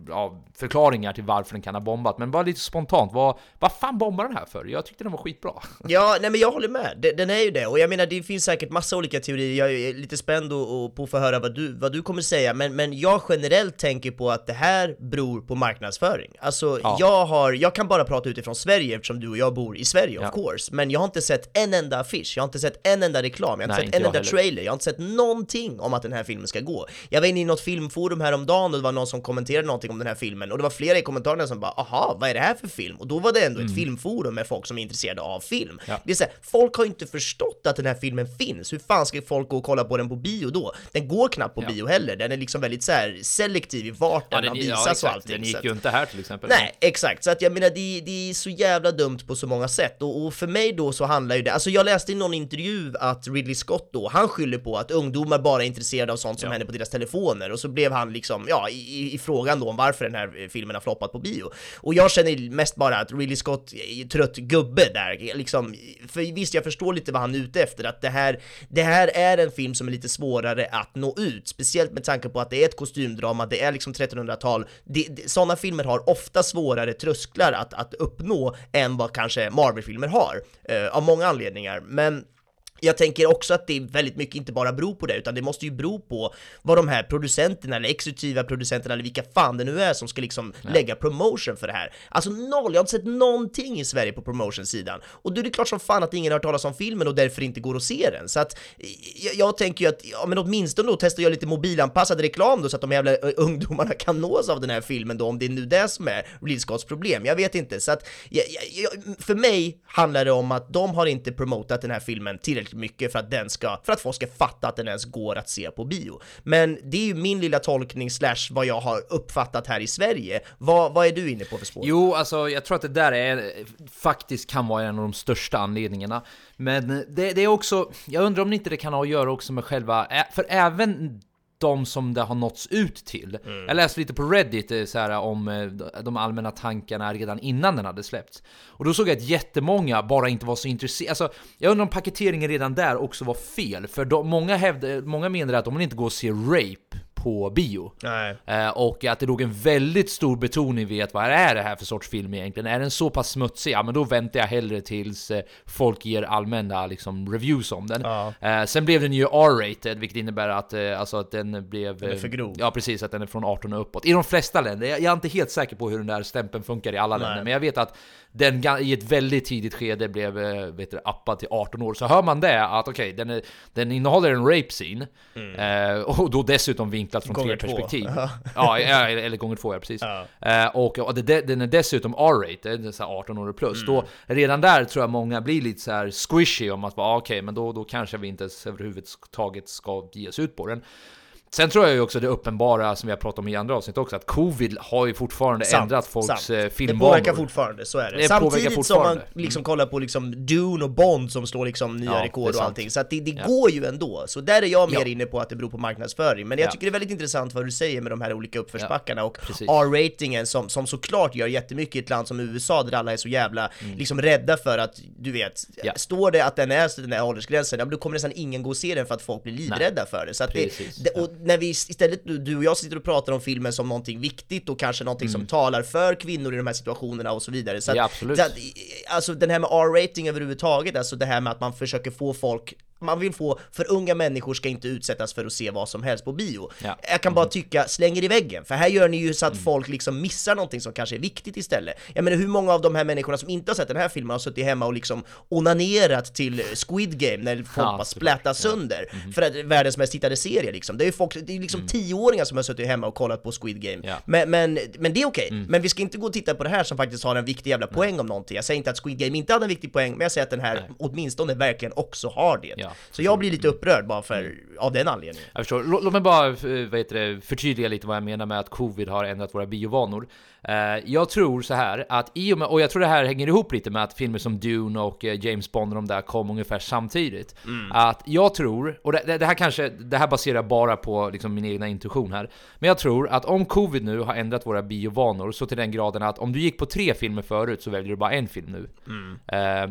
ja, förklaringar till varför den kan ha bombat, men bara lite spontant, vad, vad fan bombar den här för? Jag tyckte den var skitbra. Ja, nej men jag håller med. Den är ju det. Och jag menar, det finns säkert massa olika teorier. Jag är lite spänd och, och på att få höra vad du, vad du kommer säga. Men, men jag generellt tänker på att det här beror på marknadsföring. Alltså, Ja. jag har, jag kan bara prata utifrån Sverige eftersom du och jag bor i Sverige, Ja. of course. Men jag har inte sett en enda affisch, jag har inte sett en enda reklam, jag har inte Nej, sett inte en enda heller. trailer, jag har inte sett någonting om att den här filmen ska gå. Jag var inne i något filmforum häromdagen och det var någon som kommenterade någonting om den här filmen och det var flera i kommentarerna som bara aha, vad är det här för film? Och då var det ändå ett filmforum med folk som är intresserade av film. Mm. Ja. Det är så här, folk har inte förstått att den här filmen finns. Hur fan ska folk gå och kolla på den på bio då? Den går knappt på Ja. bio heller. Den är liksom väldigt så här selektiv i vart den, har visats och allting. Den gick ju inte här till exempel. Nej, exakt. Så att jag menar, det, det är så jävla dumt på så många sätt. Och, och för mig då så handlar ju det, alltså jag läste i någon intervju att Ridley Scott då, han skyller på att ungdomar bara är intresserade av sånt som Ja. händer på deras telefoner. Och så blev han liksom, ja, i, i- frågan då om varför den här eh, filmen har floppat på bio. Och jag känner mest bara att Ridley Scott är trött gubbe där, liksom. För visst, jag förstår lite vad han är ute efter, att det här, det här är en film som är lite svårare att nå ut, speciellt med tanke på att det är ett kostymdrama, det är liksom 1300-tal, det, det, sådana filmer har ofta svårare trösklar att, att uppnå än vad kanske Marvel-filmer har, eh, av många anledningar, men jag tänker också att det väldigt mycket inte bara beror på det, utan det måste ju bero på vad de här producenterna eller exekutiva producenterna eller vilka fan det nu är som ska liksom lägga promotion för det här. Alltså noll, jag har inte sett någonting i Sverige på promotion-sidan. Och då är det klart som fan att ingen har hört talas om filmen och därför inte går att se den. Så att jag, jag tänker ju att, ja men åtminstone då testar jag lite mobilanpassad reklam då så att de jävla eh, ungdomarna kan nås av den här filmen då, om det är nu det som är Ridley Scotts problem. Jag vet inte, så att jag, jag, för mig handlar det om att de har inte promotat den här filmen tillräckligt mycket för att den ska, för att folk ska fatta att den ens går att se på bio. Men det är ju min lilla tolkning slash vad jag har uppfattat här i Sverige. Vad, vad är du inne på för spår? Jo, alltså jag tror att det där är faktiskt kan vara en av de största anledningarna. Men det, det är också, jag undrar om inte det kan ha att göra också med själva, för även de som det har nåtts ut till. Jag läste lite på Reddit eh, så här, om eh, de allmänna tankarna redan innan den hade släppts. Och då såg jag att jättemånga bara inte var så intresserade. Alltså, jag undrar om paketeringen redan där också var fel. För de, många, hävdade, många menade att de vill inte gå och se Rape på bio. Eh, och att det låg en väldigt stor betoning vid att vad är det här för sorts film egentligen? Är den så pass smutsig? Ja men då väntar jag hellre tills eh, folk ger allmänna liksom, reviews om den. Eh, sen blev den ju R-rated, vilket innebär att, eh, alltså, att den blev... Den är eh, för grov. Ja precis, att den är från 18 och uppåt. I de flesta länder, jag, jag är inte helt säker på hur den där stämpeln funkar i alla Nej. länder, men jag vet att den i ett väldigt tidigt skede blev eh, vet du, appad till 18 år. Så hör man det, att okej, den, är- den innehåller en rape scene, eh, och då dessutom vinklat från Mm. Gånger tre två. perspektiv. Ja. ja, ja, eller gånger två, ja precis. Ja. Eh, och, och det, den är dessutom R-rated, så här 18 år plus. Mm. Då, redan där tror jag många blir lite så här squishy om att vara okej, men då, då kanske vi inte ens överhuvudtaget ska ge oss ut på den. Sen tror jag ju också det uppenbara som vi har pratat om i andra avsnitt också, att covid har ju fortfarande Sant, ändrat folks sant. eh, Det filmvanor. påverkar fortfarande, så är det. Det Samtidigt som man liksom kollar på liksom Dune och Bond som slår liksom nya Ja, det rekord och allting, så att det, det Ja. går ju ändå. Så där är jag mer Ja. inne på att det beror på marknadsföring. Men jag Ja. tycker det är väldigt intressant vad du säger med de här olika uppförsbackarna och. R-ratingen som, som såklart gör jättemycket i ett land som USA där alla är så jävla liksom rädda för att, du vet, Mm. Står det att den är den här åldersgränsen, ja, då kommer nästan ingen gå och se den för att folk blir livrädda för det. Så att Precis, det, det och när vi istället, du, du och jag sitter och pratar om filmen som någonting viktigt och kanske någonting som talar för kvinnor i de här situationerna och så vidare. Så att, Mm. Ja, absolut. så att, alltså den här med R-rating överhuvudtaget, alltså det här med att man försöker få folk man vill få, för unga människor ska inte utsättas för att se vad som helst på bio. Ja. Mm. Jag kan bara tycka, släng er i väggen, för här gör ni ju så att folk liksom missar någonting som kanske är viktigt istället. Jag menar hur många av de här människorna som inte har sett den här filmen har suttit hemma och liksom onanerat till Squid Game när folk Ja, bara splättar sönder för att världens mest tittade serie liksom. Det är ju folk, det är liksom tioåringar som har suttit hemma och kollat på Squid Game. Mm. Ja. Men, men, men det är okej, men vi ska inte gå och titta på det här som faktiskt har en viktig jävla poäng om någonting. Jag säger inte att Squid Game inte hade en viktig poäng, men jag säger att den här Nej. åtminstone verkligen också har det. Ja. Så jag blir lite upprörd bara för, av den anledningen. Jag förstår. Lå- Låt mig bara eh, vad heter det, förtydliga lite vad jag menar med att covid har ändrat våra biovanor. Eh, jag tror så här att i och med, och jag tror det här hänger ihop lite med att filmer som Dune och eh, James Bond och de där kom ungefär samtidigt. Att jag tror, och det, det, här kanske, det här baserar bara på liksom min egna intuition här. Men jag tror att om covid nu har ändrat våra biovanor så till den graden att om du gick på tre filmer förut så väljer du bara en film nu. Eh,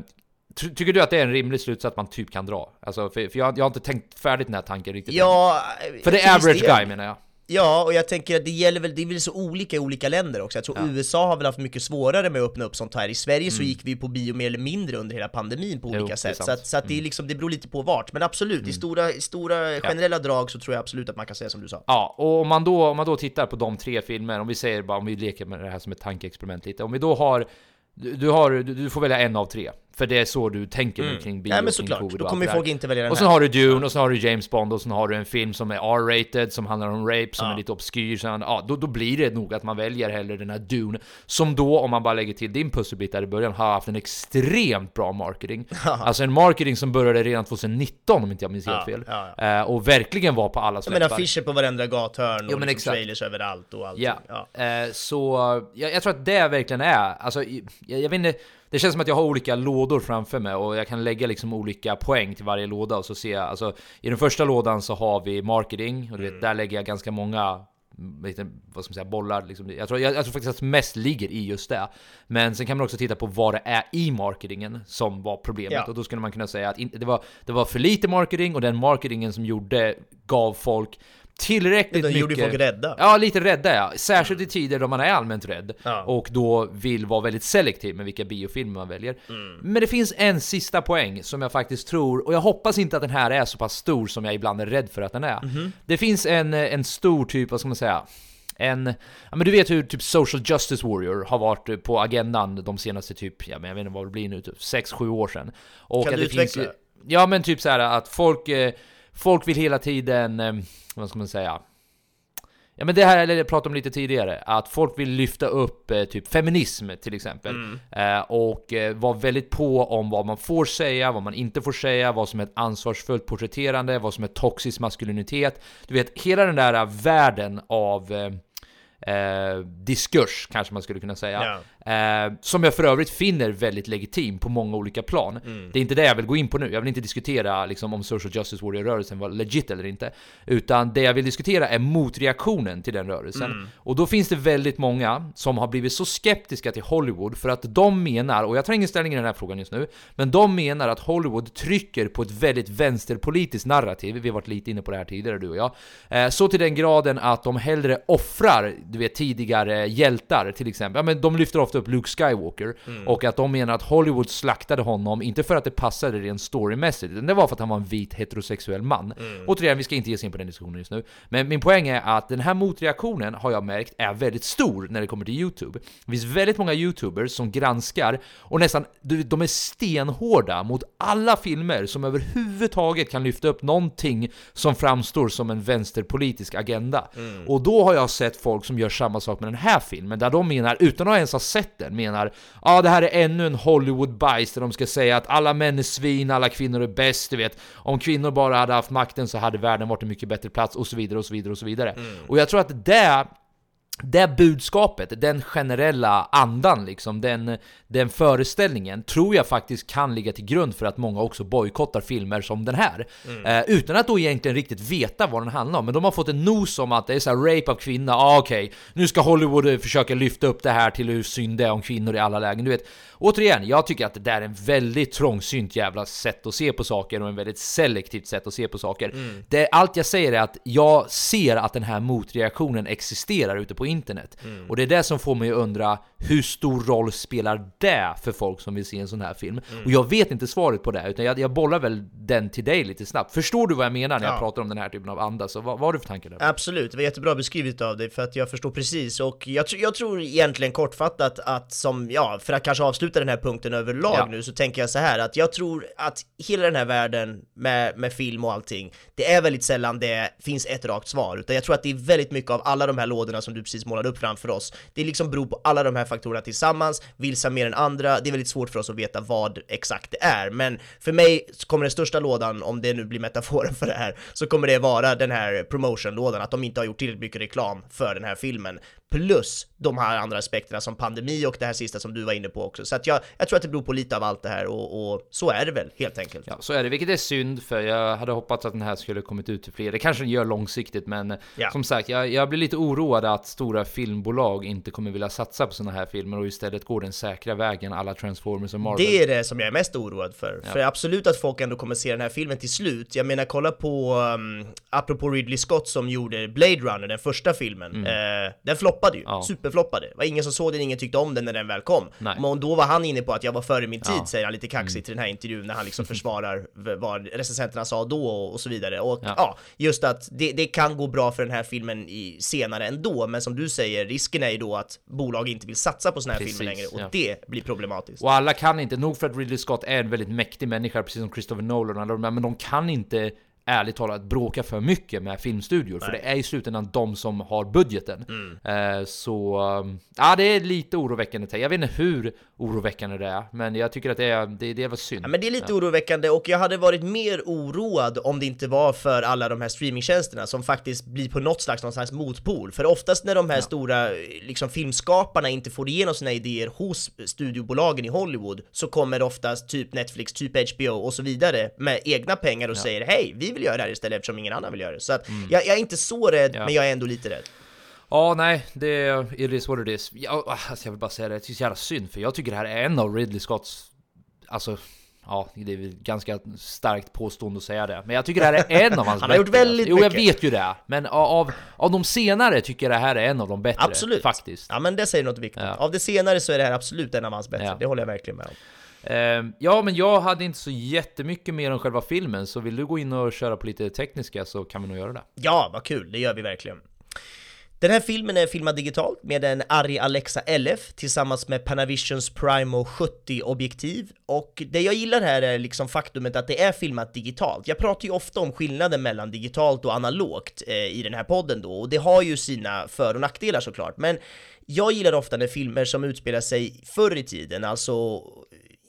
Ty- Tycker du att det är en rimlig slutsats man typ kan dra? Alltså, för, för jag, jag har inte tänkt färdigt den här tanken riktigt. Ja... För det är average del. guy menar jag. Ja, och jag tänker att det gäller väl, det är väl så olika i olika länder också. Jag tror USA har väl haft mycket svårare med att öppna upp sånt här. I Sverige så gick vi på bio mer eller mindre under hela pandemin på Mm. Jo, olika det är sätt. Så, att, så att det är liksom, det beror lite på vart. Men absolut, i stora, stora generella drag så tror jag absolut att man kan säga som du sa. Ja, och om man, då, om man då tittar på de tre filmer, om vi säger bara, om vi leker med det här som ett tankeexperiment lite. Om vi då har, du, har, du får välja en av tre. För det är så du tänker nu kring bio, Nej Mm. men kring såklart, covid då kommer folk inte välja den Och sen har du Dune, och sen har du James Bond, och sen har du en film som är R-rated, som handlar om rape, som Ja. är lite obskyr. Sen, ja, då, då blir det nog att man väljer hellre den här Dune, som då, om man bara lägger till din pusselbit där i början, har haft en extremt bra marketing. Alltså en marketing som började redan 2019 om inte jag minns helt Ja, fel. ja, Eh, och verkligen var på alla Jag menar släppar. affischer på varenda gathörn och men liksom trailers överallt och allting. Ja, Ja. Eh, så jag, jag tror att det verkligen är, alltså jag, jag vet inte, det känns som att jag har olika lådor framför mig och jag kan lägga liksom olika poäng till varje låda och så ser jag, alltså i den första lådan så har vi marketing och du Mm. vet, där lägger jag ganska många lite, vad ska man säga, bollar liksom. jag, tror, jag, jag tror faktiskt att mest ligger i just det. Men sen kan man också titta på vad det är i marketingen som var problemet. Ja. Och då skulle man kunna säga att in, det, var, det var för lite marketing och den marketingen som gjorde gav folk tillräckligt mycket... gjorde folk rädda. Ja, lite rädda ja. Särskilt i tider då man är allmänt rädd Ja. och då vill vara väldigt selektiv med vilka biofilmer man väljer. Men det finns en sista poäng som jag faktiskt tror, och jag hoppas inte att den här är så pass stor som jag ibland är rädd för att den är. Det finns en, en stor typ, vad ska man säga? En, ja men du vet hur typ social justice warrior har varit på agendan de senaste typ, ja men jag vet inte vad det blir nu, typ 6-7 år sedan. Och Kan du det finns utveckla? Ja men typ så här att folk, eh, folk vill hela tiden, eh, vad ska man säga? Ja men det här jag pratade om lite tidigare, att folk vill lyfta upp eh, typ feminism till exempel. Eh, och eh, vara väldigt på om vad man får säga, vad man inte får säga, vad som är ett ansvarsfullt porträtterande, vad som är toxisk maskulinitet. Du vet, hela den där världen av eh, diskurs, kanske man skulle kunna säga. Eh, som jag för övrigt finner väldigt legitim på många olika plan. Det är inte det jag vill gå in på nu. Jag vill inte diskutera liksom, om social justice warrior-rörelsen var legit eller inte. Utan det jag vill diskutera är motreaktionen till den rörelsen. Och då finns det väldigt många som har blivit så skeptiska till Hollywood för att de menar, och jag tar ingen ställning i den här frågan just nu, men de menar att Hollywood trycker på ett väldigt vänsterpolitiskt narrativ. Vi har varit lite inne på det här tidigare du och jag. Eh, så till den graden att de hellre offrar, du vet tidigare hjältar till exempel. Ja men de lyfter ofta upp Luke Skywalker och att de menar att Hollywood slaktade honom, inte för att det passade rent storymässigt, utan det var för att han var en vit heterosexuell man. Återigen, vi ska inte ge oss in på den diskussionen just nu. Men min poäng är att den här motreaktionen har jag märkt är väldigt stor när det kommer till YouTube. Det finns väldigt många YouTubers som granskar och nästan, du- de är stenhårda mot alla filmer som överhuvudtaget kan lyfta upp någonting som framstår som en vänsterpolitisk agenda. Och då har jag sett folk som gör samma sak med den här filmen, där de menar, utan att ens ha sett den, menar ja ah, det här är ännu en Hollywood-bajs där de ska säga att alla män är svin, alla kvinnor är bäst, du vet. Om kvinnor bara hade haft makten så hade världen varit en mycket bättre plats och så vidare och så vidare och så vidare. Och jag tror att det det budskapet, den generella andan liksom, den, den föreställningen tror jag faktiskt kan ligga till grund för att många också bojkottar filmer som den här. Eh, utan att då egentligen riktigt veta vad den handlar om. Men de har fått en nos om att det är så här rape av kvinna, ah, okej, nu ska Hollywood eh, försöka lyfta upp det här till hur synd det är om kvinnor i alla lägen. Du vet, återigen, jag tycker att det där är en väldigt trångsynt jävla sätt att se på saker och en väldigt selektivt sätt att se på saker. Det, allt jag säger är att jag ser att den här motreaktionen existerar ute på internet. Och det är det som får mig att undra hur stor roll spelar det för folk som vill se en sån här film? Och jag vet inte svaret på det, utan jag, jag bollar väl den till dig lite snabbt. Förstår du vad jag menar när jag Ja. pratar om den här typen av anda? Så vad, vad har du för tankar där? Absolut, det var jättebra beskrivet av dig för att jag förstår precis och jag, jag tror egentligen kortfattat att som, ja, för att kanske avsluta den här punkten överlag Ja. nu så tänker jag så här att jag tror att hela den här världen med, med film och allting, det är väldigt sällan det finns ett rakt svar, utan jag tror att det är väldigt mycket av alla de här lådorna som du precis målade upp framför oss, det liksom beror på alla de här faktorerna tillsammans, vilsa mer än andra, det är väldigt svårt för oss att veta vad exakt det är, men för mig kommer den största lådan, om det nu blir metaforen för det här, så kommer det vara den här promotion-lådan, att de inte har gjort tillräckligt mycket reklam för den här filmen, plus de här andra aspekterna som pandemi och det här sista som du var inne på också. Så att jag, jag tror att det beror på lite av allt det här och, och så är det väl helt enkelt. Ja, så är det, vilket är synd för jag hade hoppats att den här skulle kommit ut till fler. Det kanske den gör långsiktigt, men Ja. som sagt, jag, jag blir lite oroad att stora filmbolag inte kommer vilja satsa på sådana här filmer och istället går den säkra vägen alla Transformers och Marvel. Det är det som jag är mest oroad för. Ja. För absolut att folk ändå kommer se den här filmen till slut. Jag menar, kolla på, um, apropå Ridley Scott som gjorde Blade Runner, den första filmen. Eh, den floppade ju, Mm. Ja. superfloppade. Det var ingen som såg den, ingen tyckte om den när den väl kom. Nej. Men då var han inne på att jag var före min tid, Ja. Mm. säger han lite kaxigt i den här intervjun när han liksom försvarar vad recensenterna sa då och, och så vidare. Och ja, Ja. just att det, det kan gå bra för den här filmen i, senare ändå, men som du säger, risken är ju då att bolag inte vill satsa på såna här Precis, filmer längre och det blir problematiskt. Och alla kan inte, nog för att Ridley Scott är en väldigt mäktig människa, precis som Christopher Nolan men de kan inte ärligt talat bråka för mycket med filmstudior, för det är i slutändan de som har budgeten. Mm. Eh, så, um, ja det är lite oroväckande. Jag vet inte hur oroväckande det är, men jag tycker att det är, det, det var synd. Ja, men det är lite oroväckande och jag hade varit mer oroad om det inte var för alla de här streamingtjänsterna som faktiskt blir på något slags, någon slags motpol. För oftast när de här stora liksom, filmskaparna inte får igenom sina idéer hos studiobolagen i Hollywood så kommer oftast typ Netflix, typ HBO och så vidare med egna pengar och säger hej, vi vill göra det här istället eftersom ingen annan vill göra det. Så att jag, jag är inte så rädd, Ja. men jag är ändå lite rädd. Ja, nej, det it is what it is. Ja, alltså jag vill bara säga det, det är så jävla synd, för jag tycker det här är en av Ridley Scotts, alltså, ja, det är väl ganska starkt påstående att säga det, men jag tycker det här är en av hans Han har gjort bättre. väldigt Jo, jag mycket. vet ju det, men av, av de senare tycker jag det här är en av de bättre, Absolut. faktiskt. Ja men det säger något viktigt. Ja. Av det senare så är det här absolut en av hans bättre, Ja. det håller jag verkligen med om. Ehm, ja, men jag hade inte så jättemycket mer om själva filmen, så vill du gå in och köra på lite tekniska så kan vi nog göra det. Ja, vad kul, det gör vi verkligen. Den här filmen är filmad digitalt med en Arri Alexa LF tillsammans med Panavisions Primo 70-objektiv och det jag gillar här är liksom faktumet att det är filmat digitalt. Jag pratar ju ofta om skillnaden mellan digitalt och analogt eh, i den här podden då och det har ju sina för och nackdelar såklart men jag gillar ofta när filmer som utspelar sig förr i tiden, alltså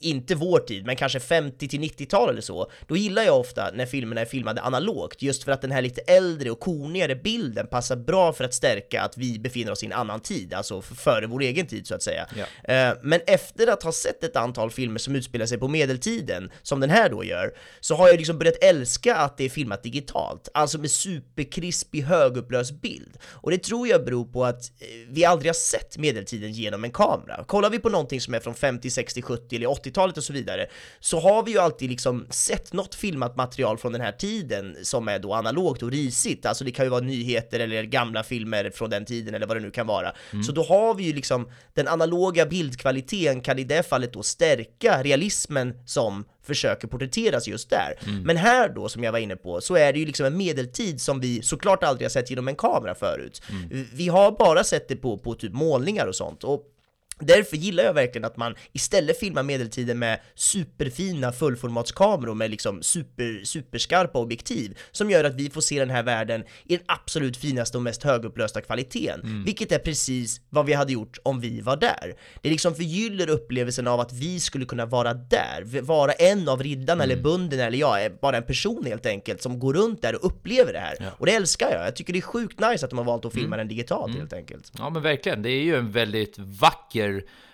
inte vår tid, men kanske 50 till 90-tal eller så, då gillar jag ofta när filmerna är filmade analogt, just för att den här lite äldre och konigare bilden passar bra för att stärka att vi befinner oss i en annan tid, alltså före vår egen tid så att säga. Ja. Eh, Men efter att ha sett ett antal filmer som utspelar sig på medeltiden, som den här då gör, så har jag liksom börjat älska att det är filmat digitalt, alltså med superkrispig högupplöst bild. Och det tror jag beror på att eh, vi aldrig har sett medeltiden genom en kamera. Kollar vi på någonting som är från 50, 60, 70 eller 80-talet och så vidare, så har vi ju alltid liksom sett något filmat material från den här tiden som är då analogt och risigt, alltså det kan ju vara nyheter eller gamla filmer från den tiden eller vad det nu kan vara. Så då har vi ju liksom den analoga bildkvaliteten kan i det fallet då stärka realismen som försöker porträtteras just där. Men här då, som jag var inne på, så är det ju liksom en medeltid som vi såklart aldrig har sett genom en kamera förut. Vi har bara sett det på, på typ målningar och sånt. Och Därför gillar jag verkligen att man istället filmar medeltiden med superfina fullformatskameror med liksom super, superskarpa objektiv som gör att vi får se den här världen i den absolut finaste och mest högupplösta kvaliteten, vilket är precis vad vi hade gjort om vi var där. Det liksom förgyller upplevelsen av att vi skulle kunna vara där, vara en av riddarna eller bunden eller jag, är bara en person helt enkelt som går runt där och upplever det här. Och det älskar jag, jag tycker det är sjukt nice att de har valt att filma den digitalt helt enkelt. Ja men verkligen, det är ju en väldigt vacker,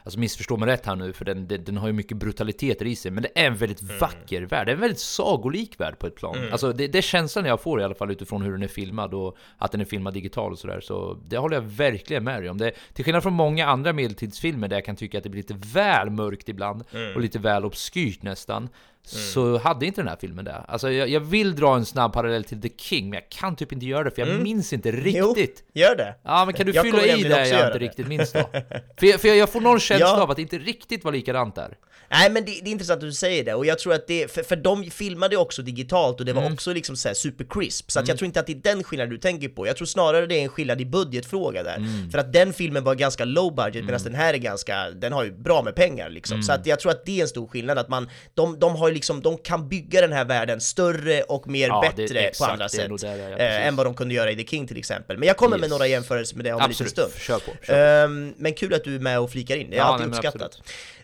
alltså missförstå mig rätt här nu för den, den, den har ju mycket brutaliteter i sig, men det är en väldigt vacker värld, det är en väldigt sagolik värld på ett plan. Alltså det, det är känslan jag får i alla fall utifrån hur den är filmad och att den är filmad digitalt och sådär, så det håller jag verkligen med dig om. Det, till skillnad från många andra medeltidsfilmer där jag kan tycka att det blir lite väl mörkt ibland och lite väl obskyrt nästan, så hade inte den här filmen det. Alltså jag, jag vill dra en snabb parallell till The King, men jag kan typ inte göra det för jag minns inte riktigt. Jo, gör det! Ja men kan du Jag fylla i det jag inte det. riktigt minns då? för jag, för jag, får någon känsla Ja. av att det inte riktigt var likadant där. Nej men det, det är intressant att du säger det och jag tror att det, för, för de filmade också digitalt och det var Mm. också liksom såhär super crisp så att jag tror inte att det är den skillnaden du tänker på, jag tror snarare det är en skillnad i budgetfråga där. Mm. För att den filmen var ganska low budget medan den här är ganska, den har ju bra med pengar liksom. Mm. Så att jag tror att det är en stor skillnad att man, de, de har ju liksom, de kan bygga den här världen större och mer Ja, det- bättre på exakt, andra det är nog sätt. där det är, ja, eh, än vad de kunde göra i The King till exempel. Men jag kommer med Yes. några jämförelser med det om en liten stund. kör på. Kör på. Ehm, men kul att du är med och flikar in, det är Ja, alltid nej, uppskattat.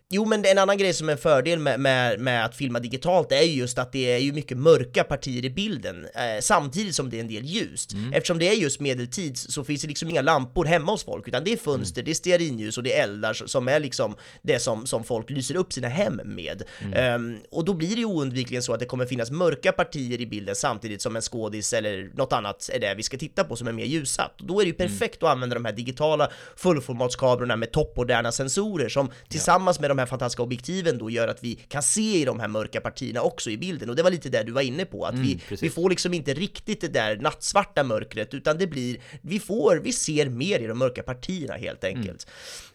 Jo men en annan grej som är en fördel med, med, med att filma digitalt är ju just att det är ju mycket mörka partier i bilden eh, samtidigt som det är en del ljust. Mm. Eftersom det är just medeltid så finns det liksom inga lampor hemma hos folk utan det är fönster, Mm. det är stearinljus och det är eldar som är liksom det som, som folk lyser upp sina hem med. Mm. Ehm, och då blir det ju oundvikligen så att det kommer finnas mörka partier i bilden samtidigt som en skådis eller något annat är det vi ska titta på som är mer ljussatt. Och då är det ju Mm. perfekt att använda de här digitala fullformatskamerorna med toppmoderna sensorer som tillsammans med de här fantastiska objektiven då gör att vi kan se i de här mörka partierna också i bilden. Och det var lite det du var inne på, att vi, Mm, precis. vi får liksom inte riktigt det där nattsvarta mörkret utan det blir, vi får, vi ser mer i de mörka partierna helt enkelt.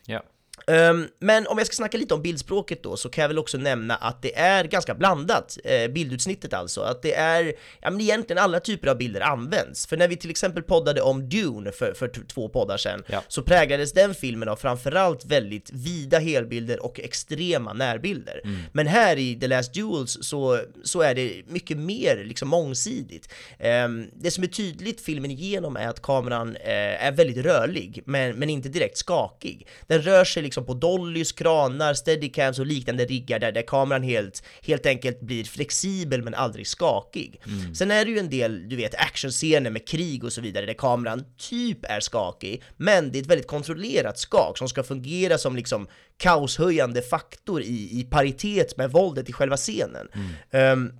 Ja. Ehm, men om jag ska snacka lite om bildspråket då så kan jag väl också nämna att det är ganska blandat, eh, bildutsnittet alltså. Att det är, ja men egentligen alla typer av bilder används. För när vi till exempel poddade om Dune för, för två poddar sedan Ja. så präglades den filmen av framförallt väldigt vida helbilder och extrema närbilder. Mm. Men här i The Last Duels så, så är det mycket mer liksom mångsidigt. Ehm, det som är tydligt filmen igenom är att kameran eh, är väldigt rörlig, men, men inte direkt skakig. Den rör sig liksom på dollys, kranar, steadicams och liknande riggar där, där kameran helt, helt enkelt blir flexibel men aldrig skakig. Sen är det ju en del, du vet, actionscener med krig och så vidare där kameran typ är skakig, men det är ett väldigt kontrollerat skak som ska fungera som liksom kaoshöjande faktor i, i paritet med våldet i själva scenen. Ehm,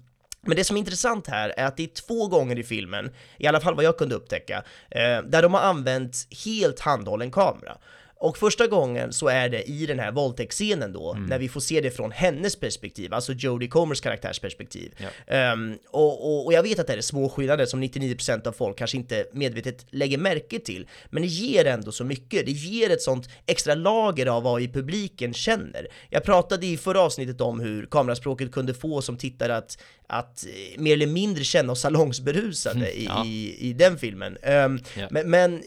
men det som är intressant här är att det är två gånger i filmen, i alla fall vad jag kunde upptäcka, eh, där de har använt helt handhållen kamera. Och första gången så är det i den här våldtäktsscenen då, när vi får se det från hennes perspektiv, alltså Jodie Comers karaktärsperspektiv. Ehm, och, och, och jag vet att det är små skillnader som 99% av folk kanske inte medvetet lägger märke till, men det ger ändå så mycket. Det ger ett sånt extra lager av vad i publiken känner. Jag pratade i förra avsnittet om hur kameraspråket kunde få som tittare att, att eh, mer eller mindre känna oss salongsberusade i, Ja. i, i den filmen. Ehm, Ja. Men, men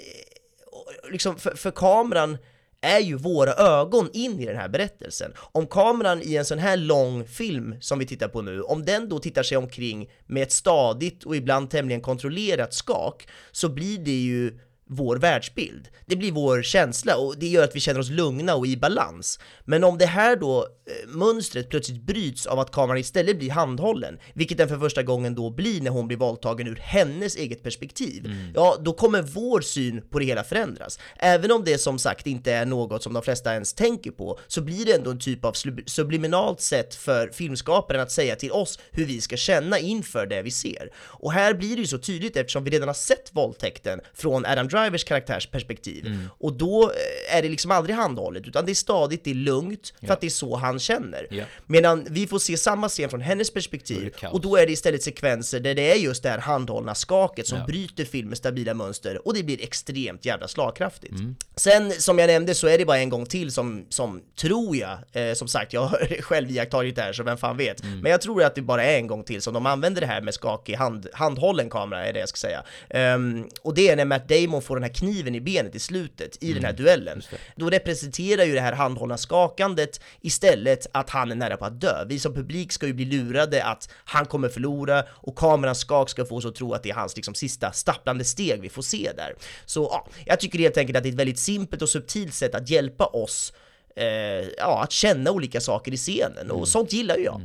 liksom för, för kameran är ju våra ögon in i den här berättelsen. Om kameran i en sån här lång film som vi tittar på nu, om den då tittar sig omkring med ett stadigt och ibland tämligen kontrollerat skak, så blir det ju vår världsbild. Det blir vår känsla och det gör att vi känner oss lugna och i balans. Men om det här då eh, mönstret plötsligt bryts av att kameran istället blir handhållen, vilket den för första gången då blir när hon blir våldtagen ur hennes eget perspektiv, ja då kommer vår syn på det hela förändras. Även om det som sagt inte är något som de flesta ens tänker på, så blir det ändå en typ av sub- subliminalt sätt för filmskaparen att säga till oss hur vi ska känna inför det vi ser. Och här blir det ju så tydligt eftersom vi redan har sett våldtäkten från Adam Drivers karaktärsperspektiv. Och då eh, är det liksom aldrig handhållet, utan det är stadigt, det är lugnt, för att det är så han känner. Ja. Medan vi får se samma scen från hennes perspektiv, och då är det istället sekvenser där det är just det här handhållna skaket som Ja. bryter filmens stabila mönster, och det blir extremt jävla slagkraftigt. Mm. Sen, som jag nämnde, så är det bara en gång till som, som tror jag, eh, som sagt, jag har själv iakttagit det här, så vem fan vet. Mm. Men jag tror att det bara är en gång till som de använder det här med skakig hand, handhållen kamera, är det jag ska säga. Ehm, och det är när Matt Damon får den här kniven i benet i slutet, i den här Mm. duellen. Då representerar ju det här handhållna skakandet istället att han är nära på att dö. Vi som publik ska ju bli lurade att han kommer förlora och kamerans skak ska få oss att tro att det är hans liksom sista stapplande steg vi får se där. Så ja, jag tycker helt enkelt att det är ett väldigt simpelt och subtilt sätt att hjälpa oss eh, ja, att känna olika saker i scenen och sånt gillar ju jag.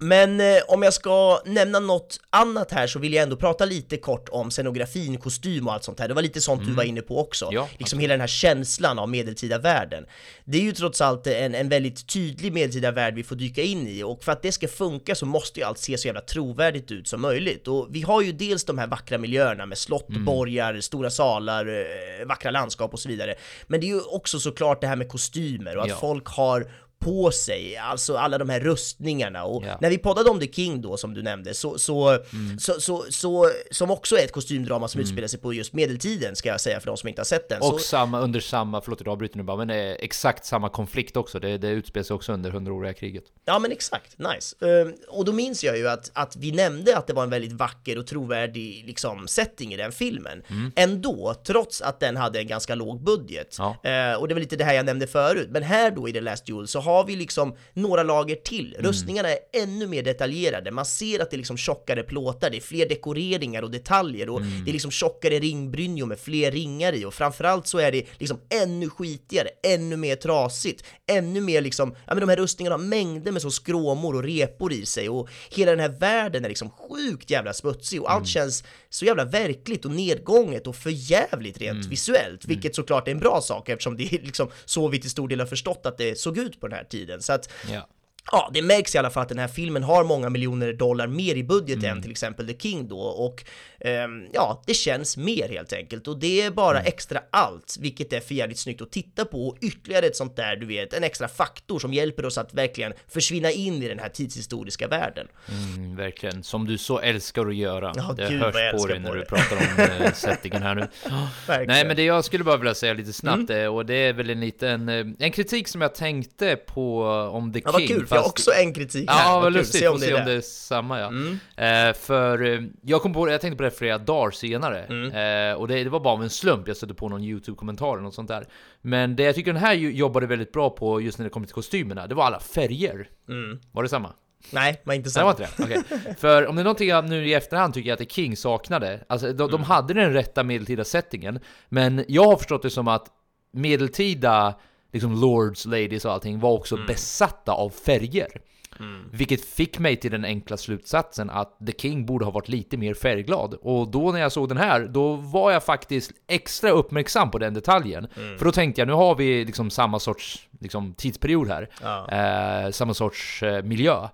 Men eh, om jag ska nämna något annat här så vill jag ändå prata lite kort om scenografin, kostym och allt sånt här. Det var lite sånt du var inne på också. Ja, liksom hela den här känslan av medeltida världen. Det är ju trots allt en, en väldigt tydlig medeltida värld vi får dyka in i och för att det ska funka så måste ju allt se så jävla trovärdigt ut som möjligt. Och vi har ju dels de här vackra miljöerna med slott, borgar, stora salar, eh, vackra landskap och så vidare. Men det är ju också såklart det här med kostymer och att Ja. folk har på sig, alltså alla de här rustningarna och Ja. när vi poddade om The King då som du nämnde, så, så, Mm. så, så, så, som också är ett kostymdrama som utspelar sig på just medeltiden ska jag säga för de som inte har sett den. Och så, samma, under samma, förlåt jag avbryter nu bara, men är exakt samma konflikt också. Det, det utspelar sig också under hundraåriga kriget. Ja men exakt, nice. Ehm, och då minns jag ju att, att vi nämnde att det var en väldigt vacker och trovärdig liksom, setting i den filmen. Ändå, trots att den hade en ganska låg budget. Ja. Eh, och det var lite det här jag nämnde förut, men här då i The Last Duel så har vi liksom några lager till. Rustningarna är ännu mer detaljerade, man ser att det är liksom tjockare plåtar, det är fler dekoreringar och detaljer och det är liksom tjockare ringbrynjor med fler ringar i och framförallt så är det liksom ännu skitigare, ännu mer trasigt, ännu mer liksom, ja men de här rustningarna har mängder med så skråmor och repor i sig och hela den här världen är liksom sjukt jävla smutsig och allt känns så jävla verkligt och nedgånget och förjävligt rent visuellt, vilket såklart är en bra sak eftersom det är liksom så vi till stor del har förstått att det såg ut på den här tiden. Så att Ja. Ja, det märks i alla fall att den här filmen har många miljoner dollar mer i budget än till exempel The King då och ehm, ja, det känns mer helt enkelt och det är bara extra allt, vilket är för jävligt snyggt att titta på och ytterligare ett sånt där, du vet, en extra faktor som hjälper oss att verkligen försvinna in i den här tidshistoriska världen. Mm, verkligen, som du så älskar att göra. Ja, det gud, hörs på dig på när du det. pratar om eh, settingen här nu. Verkligen. Nej men det jag skulle bara vilja säga lite snabbt Mm. och det är väl en liten, eh, en kritik som jag tänkte på eh, om The Ja, King. Jag har också en kritik här. Ja, vad lustigt. Se Får se om det är samma ja. Eh, för eh, jag kom på det, jag tänkte på det flera dagar senare. Eh, och det, det var bara av en slump, jag stötte på någon YouTube-kommentar eller något sånt där. Men det jag tycker den här jobbade väldigt bra på just när det kommer till kostymerna, det var alla färger. Var det samma? Nej, var inte Nej, det var inte det? Okej. För om det är någonting jag nu i efterhand tycker jag att King saknade, alltså de, de hade den rätta medeltida settingen, men jag har förstått det som att medeltida liksom lords, ladies och allting var också besatta av färger. Vilket fick mig till den enkla slutsatsen att The King borde ha varit lite mer färgglad. Och då när jag såg den här, då var jag faktiskt extra uppmärksam på den detaljen. För då tänkte jag, nu har vi liksom samma sorts liksom, tidsperiod här. Eh, samma sorts eh, miljö.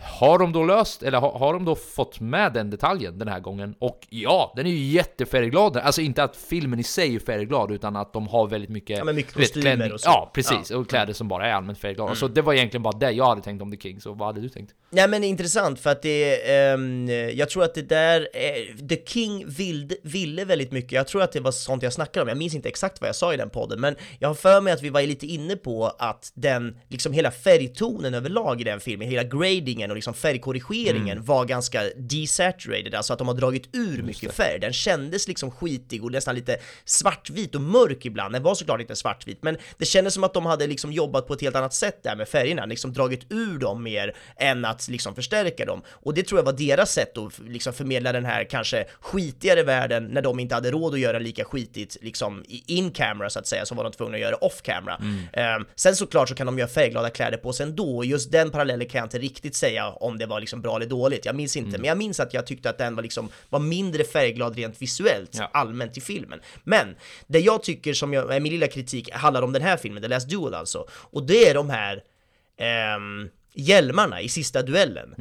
Har de då löst, eller har, har de då fått med den detaljen den här gången? Och ja, den är ju jättefärgglad. Alltså inte att filmen i sig är färgglad, utan att de har väldigt mycket... Ja, men mycket kostymer och så. Ja, precis. Ja. Mm. Och kläder som bara är allmänt färgglada. Så det var egentligen bara det jag hade tänkt om The King, så vad hade du tänkt? Nej men intressant för att det, ehm, jag tror att det där, eh, The King vill, ville väldigt mycket, jag tror att det var sånt jag snackade om, jag minns inte exakt vad jag sa i den podden, men jag har för mig att vi var lite inne på att den, liksom hela färgtonen överlag i den filmen, hela gradingen och liksom färgkorrigeringen var ganska desaturated, alltså att de har dragit ur mycket färg, den kändes liksom skitig och nästan lite svartvit och mörk ibland, den var såklart inte svartvit, men det kändes som att de hade liksom jobbat på ett helt annat sätt där med färgerna, liksom dragit ur dem mer än att liksom förstärka dem. Och det tror jag var deras sätt att liksom förmedla den här kanske skitigare världen när de inte hade råd att göra lika skitigt liksom in camera så att säga, så var de tvungna att göra off camera. Ehm, sen såklart så kan de göra färgglada kläder på sig ändå, och just den parallellen kan jag inte riktigt säga om det var liksom bra eller dåligt, jag minns inte, men jag minns att jag tyckte att den var liksom, var mindre färgglad rent visuellt Ja. allmänt i filmen. Men det jag tycker som jag, min lilla kritik handlar om den här filmen, The Last Duel alltså, och det är de här ehm, hjälmarna i sista duellen.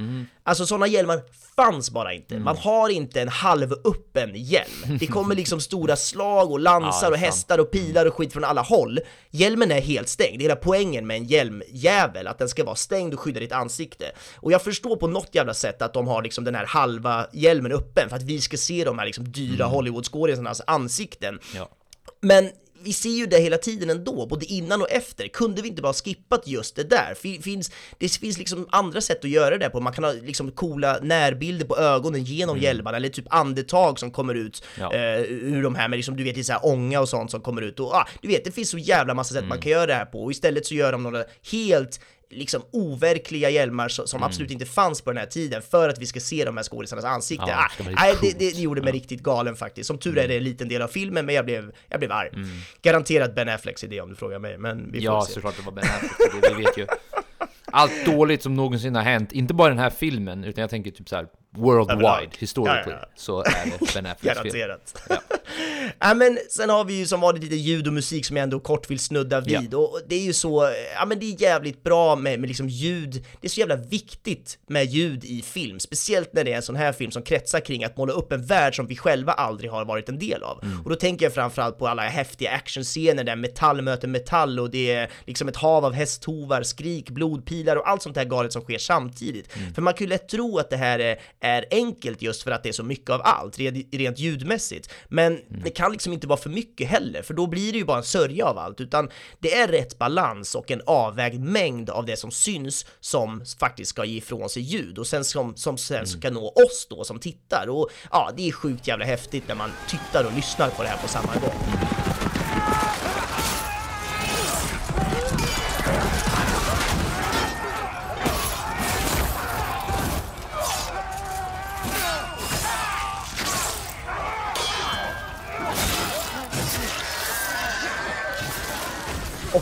Alltså sådana hjälmar fanns bara inte. Man har inte en halvöppen hjälm. Det kommer liksom stora slag och lansar Ja, och hästar och pilar och skit från alla håll. Hjälmen är helt stängd. Hela poängen med en hjälmjävel, att den ska vara stängd och skydda ditt ansikte. Och jag förstår på något jävla sätt att de har liksom den här halva hjälmen öppen för att vi ska se de här liksom dyra Hollywoodskådisarnas ansikten. Ja. Men vi ser ju det hela tiden ändå, både innan och efter. Kunde vi inte bara skippat just det där? Fin- Finns, det finns liksom andra sätt att göra det på. Man kan ha liksom coola närbilder på ögonen genom hjälmarna, eller typ andetag som kommer ut Ja. eh, ur de här med liksom, du vet, det är så här ånga och sånt som kommer ut. Och ah, du vet, det finns så jävla massa sätt man kan göra det här på. Och istället så gör de några helt liksom overkliga hjälmar som, som absolut inte fanns på den här tiden för att vi ska se de här skådisarnas ansikten. Ja, ah, nej, det, det, det gjorde mig riktigt galen faktiskt. Som tur är det en liten del av filmen, men jag blev, jag blev arg. Garanterat Ben Afflecks idé om du frågar mig, men vi får Ja, se. såklart det var Ben Affleck, det, vi vet ju. Allt dåligt som någonsin har hänt, inte bara den här filmen, utan jag tänker typ så här worldwide, Överlag. historically, Ja, ja, ja. så är det Ben Afflecks fel. Garanterat. Ja. Men sen har vi ju som vanligt lite ljud och musik som jag ändå kort vill snudda vid och det är ju så, ja men det är jävligt bra med, med liksom ljud, det är så jävla viktigt med ljud i film, speciellt när det är en sån här film som kretsar kring att måla upp en värld som vi själva aldrig har varit en del av. Och då tänker jag framförallt på alla häftiga actionscener där metall möter metall och det är liksom ett hav av hästhovar, skrik, blodpilar och allt sånt här galet som sker samtidigt. För man kan ju lätt tro att det här är, är enkelt just för att det är så mycket av allt, rent, ljudmässigt. Men det kan liksom inte vara för mycket heller, för då blir det ju bara en sörja av allt, utan det är rätt balans och en avvägd mängd av det som syns som faktiskt ska ge ifrån sig ljud och sen som, som sen ska nå oss då som tittar. Och ja, det är sjukt jävla häftigt när man tittar och lyssnar på det här på samma gång.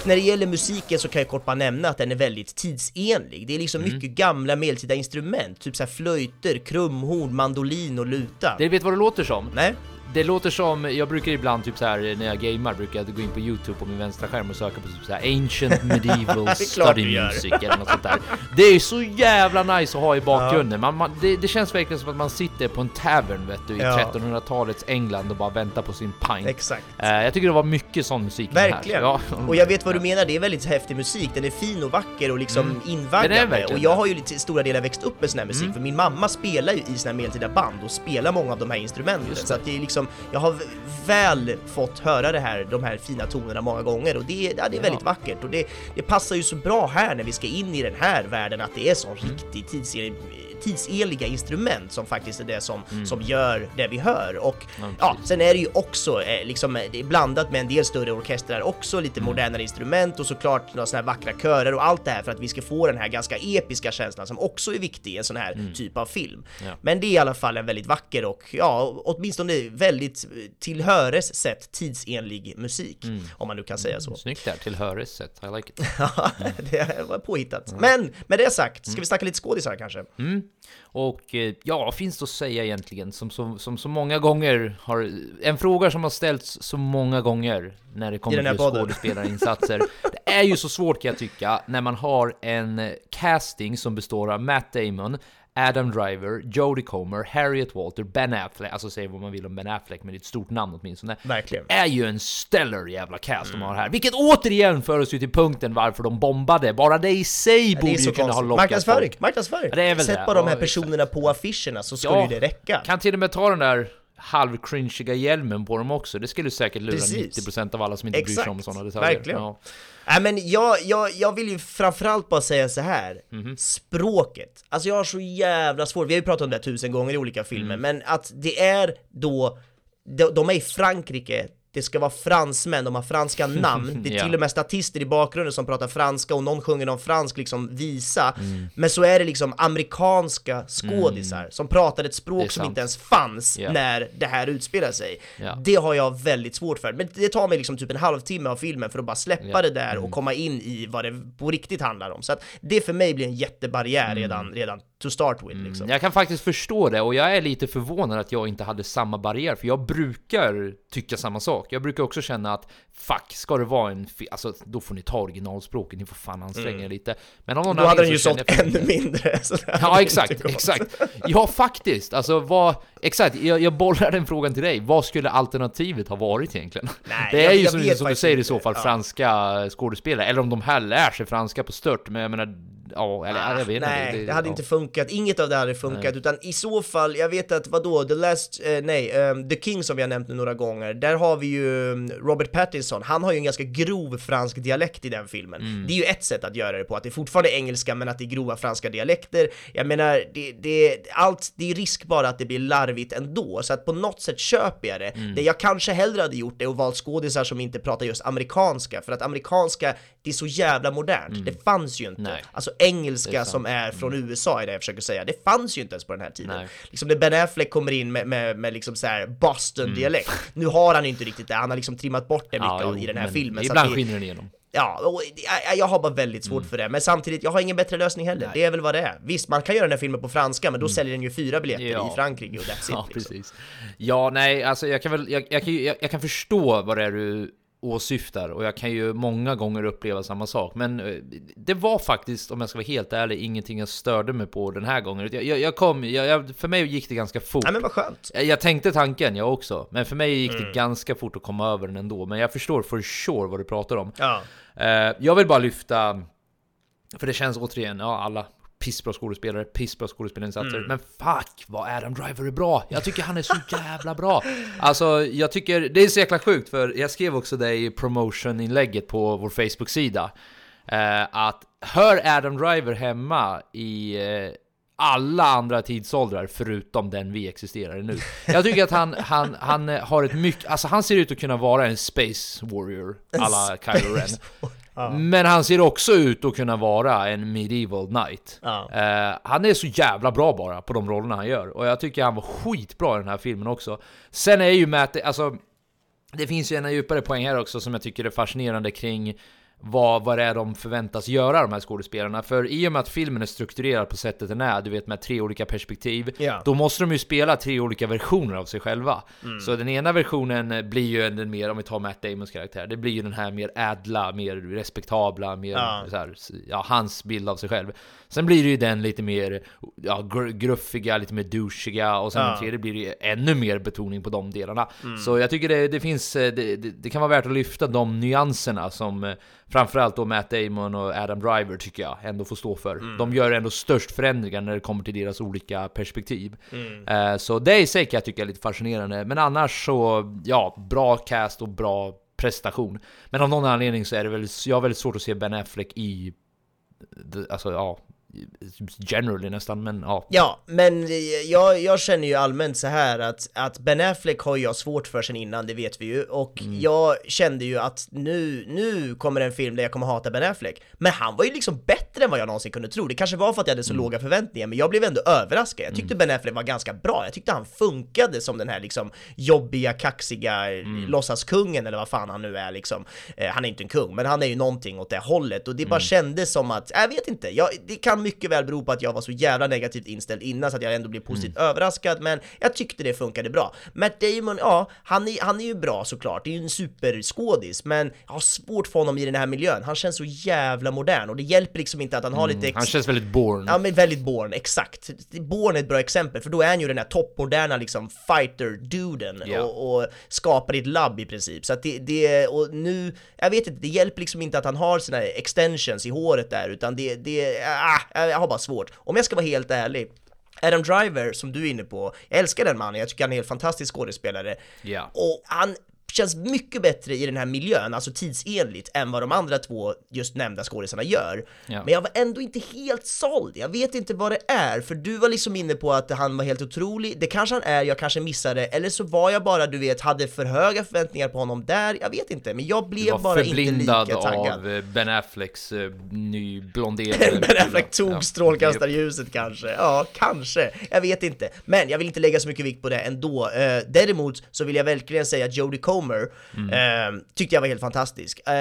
Och när det gäller musiken så kan jag kort bara nämna att den är väldigt tidsenlig. Det är liksom mycket gamla medeltida instrument, typ så här flöjter, krumhorn, mandolin och luta. Det vet vad det låter som? Nej? Det låter som, jag brukar ibland typ så här när jag gamer brukar jag gå in på Youtube på min vänstra skärm och söka på typ så här Ancient Medieval Study. Music eller något sånt där. Det är så jävla nice att ha i bakgrunden. Man, man, det, det känns verkligen som att man sitter på en tavern vet du, i Ja. 1300-talets England och bara väntar på sin pint. Exakt. Eh, jag tycker det var mycket sån musik Verkligen! Här. Ja. Och jag vet vad du menar, det är väldigt häftig musik, den är fin och vacker och liksom är invaggande. Och jag har ju lite stora delar växt upp med sån här musik, för min mamma spelar ju i här medeltida band och spelar många av de här instrumenten. Så att det är liksom, jag har väl fått höra det här, de här fina tonerna många gånger och det, ja, det är väldigt vackert och det, det passar ju så bra här när vi ska in i den här världen att det är sån riktig tidsenlig tidsenliga instrument som faktiskt är det som, som gör det vi hör. Och ja, sen är det ju också eh, liksom, eh, blandat med en del större orkestrar också, lite modernare instrument och såklart några såna här vackra körer och allt det här för att vi ska få den här ganska episka känslan som också är viktig i en sån här typ av film. Ja. Men det är i alla fall en väldigt vacker och ja, åtminstone väldigt eh, till höres sätt tidsenlig musik, om man nu kan säga så. Snyggt där, till höressätt. I like it. Ja, det var påhittat. Men med det sagt, ska vi snacka lite skådisar kanske? Och eh, ja, finns det att säga egentligen? Som, som, som så många gånger har... En fråga som har ställts så många gånger när det kommer till skådespelarinsatser. det är ju så svårt kan jag tycka, när man har en casting som består av Matt Damon, Adam Driver, Jodie Comer, Harriet Walter, Ben Affleck, alltså säg vad man vill om Ben Affleck, men det är ett stort namn åtminstone. Verkligen. är ju en stellar jävla cast de har här. Vilket återigen för oss ju till punkten varför de bombade. Bara det i sig Det borde ju så kunna ha konstigt. lockat Marknadsföring, folk. marknadsföring! Ja, det är väl Sätt det. bara de här Ja, personerna på affischerna så skulle ju det räcka. Kan till och med ta den där halvcringiga hjälmen på dem också. Det skulle säkert lura Precis. 90% av alla som inte bryr sig om Exakt. sådana detaljer. Verkligen. Ja. Nej men jag, jag, jag vill ju framförallt bara säga så här. Mhm. språket. Alltså jag har så jävla svårt, vi har ju pratat om det här tusen gånger i olika filmer, Mm. men att det är då, de, de är i Frankrike, det ska vara fransmän, de har franska namn, det är till och med statister i bakgrunden som pratar franska och någon sjunger någon fransk liksom visa, Mm. men så är det liksom amerikanska skådisar som pratar ett språk som inte ens fanns Ja. när det här utspelar sig. Ja. Det har jag väldigt svårt för, men det tar mig liksom typ en halvtimme av filmen för att bara släppa det där Mm. och komma in i vad det på riktigt handlar om. Så att det för mig blir en jättebarriär redan, redan to start with liksom. Mm. Jag kan faktiskt förstå det och jag är lite förvånad att jag inte hade samma barriär för jag brukar tycka samma sak. Jag brukar också känna att fuck, ska det vara en alltså då får ni ta originalspråket, ni får fan anstränga er lite. Men av någon Då hade den ju så sålt ännu mindre. så Ja exakt, exakt. Ja faktiskt, alltså vad, exakt, jag, jag bollar den frågan till dig. Vad skulle alternativet ha varit egentligen? Nej, det är jag- ju jag som, som du säger i inte. så fall Ja. franska skådespelare, eller om de här lär sig franska på stört, men jag menar, ja, eller jag vet inte. Ah, Nej, det hade ja. inte funkat. Inget av det hade funkat, Nej. utan i så fall, jag vet att vadå, The Last, eh, nej, ehm, The King som vi har nämnt nu några gånger, där har vi ju mm, Robert Pattinson, han har ju en ganska grov fransk dialekt i den filmen. Mm. Det är ju ett sätt att göra det på, att det är fortfarande engelska men att det är grova franska dialekter. Jag menar, det, det, allt, det är risk bara att det blir larvigt ändå, så att på något sätt köper jag det. Mm. Det jag kanske hellre hade gjort det och valt skådisar som inte pratar just amerikanska, för att amerikanska, det är så jävla modernt. Det fanns ju inte. Mm. Nej. Alltså Det engelska som är från USA är det jag försöker säga. Det fanns ju inte ens på den här tiden. Nej. Liksom när Ben Affleck kommer in med, med, med liksom så här Boston-dialekt. Nu har han ju inte riktigt det, han har liksom trimmat bort det mycket Mm. Ja, av, jo, i den här men filmen. Ibland skiner den igenom. Ja, och jag, har bara väldigt svårt för det, men samtidigt, jag har ingen bättre lösning heller. Det är väl vad det är. Visst, man kan göra den här filmen på franska, men då säljer den ju fyra biljetter Ja. i Frankrike och that's it. Ja, liksom. precis. Ja, nej, alltså jag kan väl, jag, jag, jag, jag kan förstå vad det är du åsyftar och jag kan ju många gånger uppleva samma sak. Men eh, det var faktiskt, om jag ska vara helt ärlig, ingenting jag störde mig på den här gången. Jag, jag, jag kom, jag, för mig gick det ganska fort. Nej men vad skönt. Jag tänkte tanken, jag också. Men för mig gick det Mm. ganska fort att komma över den ändå. Men jag förstår for sure vad du pratar om. Ja. Eh, jag vill bara lyfta, för det känns återigen, ja alla pissbra skådespelare, pissbra skådespelarinsatser. Mm. Men fuck vad Adam Driver är bra! Jag tycker han är så jävla bra! Alltså jag tycker, det är så jäkla sjukt för jag skrev också det i promotion-inlägget på vår Facebook-sida. Eh, att hör Adam Driver hemma i eh, alla andra tidsåldrar förutom den vi existerar i nu. Jag tycker att han, han, han har ett mycket, alltså han ser ut att kunna vara en Space Warrior alla Kylo Ren. Men han ser också ut att kunna vara en Medieval Knight. Ja. Eh, han är så jävla bra bara på de rollerna han gör. Och jag tycker han var skitbra i den här filmen också. Sen är ju Matt, alltså... Det finns ju en djupare poäng här också som jag tycker är fascinerande kring vad, vad det är de förväntas göra, de här skådespelarna. För i och med att filmen är strukturerad på sättet den är, du vet med tre olika perspektiv, Ja. då måste de ju spela tre olika versioner av sig själva. Mm. Så den ena versionen blir ju den mer, om vi tar Matt Damons karaktär, det blir ju den här mer ädla, mer respektabla, mer Ja. så här, ja, hans bild av sig själv. Sen blir det ju den lite mer ja, gr- gruffiga, lite mer douchiga och sen Ja. den tredje blir det ju ännu mer betoning på de delarna. Mm. Så jag tycker det, det finns, eh, det, det, det kan vara värt att lyfta de nyanserna som eh, framförallt då Matt Damon och Adam Driver tycker jag ändå får stå för. Mm. De gör ändå störst förändringar när det kommer till deras olika perspektiv. Mm. Eh, Så det i sig kan jag tycka är lite fascinerande. Men annars så, ja, bra cast och bra prestation. Men av någon anledning så är det väl, jag har väldigt svårt att se Ben Affleck i, alltså ja, generally nästan, men ja. Ja, men jag, jag känner ju allmänt så här att, att Ben Affleck har jag svårt för sen innan, det vet vi ju, och Mm. jag kände ju att nu, nu kommer en film där jag kommer hata Ben Affleck. Men han var ju liksom bättre än vad jag någonsin kunde tro. Det kanske var för att jag hade så Mm. låga förväntningar, men jag blev ändå överraskad. Jag tyckte Ben Affleck var ganska bra. Jag tyckte han funkade som den här liksom jobbiga, kaxiga Mm. låtsaskungen eller vad fan han nu är liksom. Eh, han är inte en kung, men han är ju någonting åt det hållet och det Mm. bara kändes som att, jag vet inte, jag, det kan mycket väl bero på att jag var så jävla negativt inställd innan så att jag ändå blev positivt Mm. överraskad, men jag tyckte det funkade bra. Matt Damon, ja, han är, han är ju bra såklart, det är ju en superskådis, men jag har svårt för honom i den här miljön. Han känns så jävla modern och det hjälper liksom inte att han har lite ex- Han känns väldigt born. Ja men väldigt Bourne, exakt. Bourne är ett bra exempel, för då är han ju den här toppmoderna liksom fighter-duden Ja. och, och skapar ett labb i princip. Så att det, det, och nu, jag vet inte, det hjälper liksom inte att han har sina extensions i håret där, utan det, det, ah, jag har bara svårt. Om jag ska vara helt ärlig, Adam Driver, som du är inne på, jag älskar den mannen, jag tycker han är en helt fantastisk skådespelare. Ja. Och han känns mycket bättre i den här miljön, alltså tidsenligt, än vad de andra två just nämnda skådisarna gör. Ja. Men jag var ändå inte helt såld, jag vet inte vad det är, för du var liksom inne på att han var helt otrolig, det kanske han är, jag kanske missade, eller så var jag bara, du vet, hade för höga förväntningar på honom där, jag vet inte, men jag Du blev var bara inte förblindad lika taggad. av eh, Ben Afflecks eh, nyblonderade... Ben Affleck tog Ja. strålkastarljuset kanske, ja kanske, jag vet inte. Men jag vill inte lägga så mycket vikt på det ändå. Eh, däremot så vill jag verkligen säga att Jodie Comer eh, tyckte jag var helt fantastisk. Eh,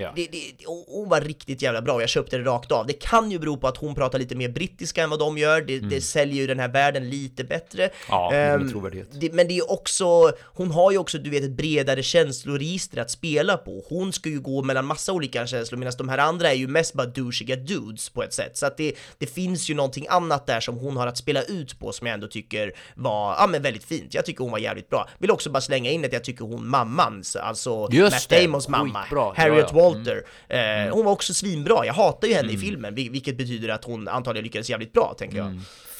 Ja. det, det, hon- var riktigt jävla bra, jag köpte det rakt av. Det kan ju bero på att hon pratar lite mer brittiska än vad de gör, det, det säljer ju den här världen lite bättre. Ja, trovärdighet. det, men det är också, hon har ju också du vet ett bredare känsloregister att spela på. Hon ska ju gå mellan massa olika känslor medan de här andra är ju mest bara douchiga dudes på ett sätt. Så att det, det finns ju någonting annat där som hon har att spela ut på som jag ändå tycker var, ja men väldigt fint. Jag tycker hon var jävligt bra. Vill också bara slänga in att jag tycker hon mamman, så- alltså Just Matt det, Damons mamma, skitbra. Harriet Ja, ja. Walter. Eh, hon var också svinbra. Jag hatar ju henne i filmen, vil- vilket betyder att hon antagligen lyckades jävligt bra, tänker jag.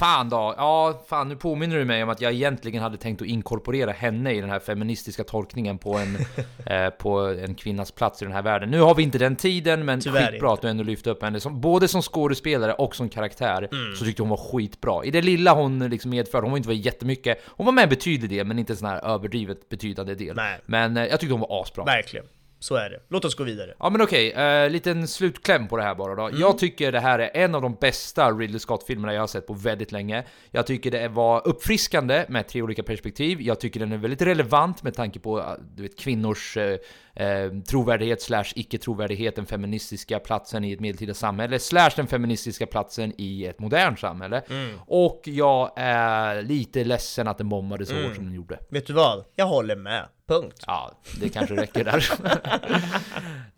Fan då, ja fan nu påminner du mig om att jag egentligen hade tänkt att inkorporera henne i den här feministiska tolkningen på en, eh, på en kvinnas plats i den här världen. Nu har vi inte den tiden, men Tyvärr skitbra att du ändå lyfte upp henne. Som, både som skådespelare och som karaktär så tyckte hon var skitbra. I det lilla hon liksom medförde, hon var inte var jättemycket, hon var med en betydlig del men inte en sån här överdrivet betydande del. Nej. Men eh, jag tyckte hon var asbra. Verkligen. Så är det. Låt oss gå vidare. Ja men okej, eh, liten slutkläm på det här bara då. Mm. Jag tycker det här är en av de bästa Ridley Scott-filmerna jag har sett på väldigt länge. Jag tycker det var uppfriskande med tre olika perspektiv. Jag tycker den är väldigt relevant med tanke på eh, du vet, kvinnors eh, eh, trovärdighet slash icke-trovärdighet, den feministiska platsen i ett medeltida samhälle, slash den feministiska platsen i ett modernt samhälle. Mm. Och jag är lite ledsen att den bombade så Mm. hårt som den gjorde. Vet du vad? Jag håller med. Punkt. Ja, det kanske räcker där.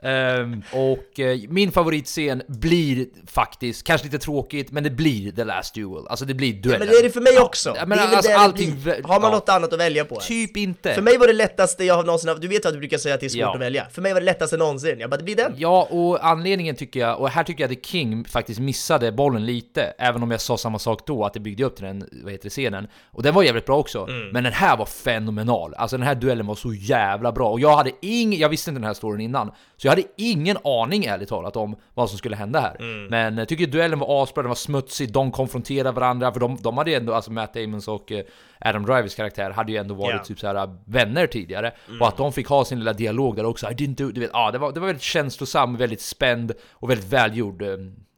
Ehm, och eh, min favoritscen blir faktiskt, kanske lite tråkigt, men det blir The Last Duel. Alltså det blir Ja, duellen. men det är det för mig också. Ja, men det är väl alltså allting... Har man ja, något annat att välja på? Typ inte. För mig var det lättaste jag någonsin haft, du vet att du brukar säga att det är svårt Ja. att välja. För mig var det lättaste någonsin. Jag bara, det blir den. Ja, och anledningen tycker jag, och här tycker jag att The King faktiskt missade bollen lite, även om jag sa samma sak då, att det byggde upp till den, vad heter det, scenen. Och den var jävligt bra också, Mm. men den här var fenomenal. Alltså den här duellen var så jävla bra, och jag hade ing, jag visste inte den här storyn innan, så jag hade ingen aning ärligt talat om vad som skulle hända här. Mm. Men jag tycker duellen var asbra, den var smutsig, de konfronterade varandra, för de, de hade ju ändå, alltså Matt Damons och eh, Adam Drivers karaktär hade ju ändå varit Ja. typ så här vänner tidigare, Mm. och att de fick ha sin lilla dialog där också, I didn't do, du vet, ja, det var, det var väldigt känslosam, väldigt spänd och väldigt välgjord eh,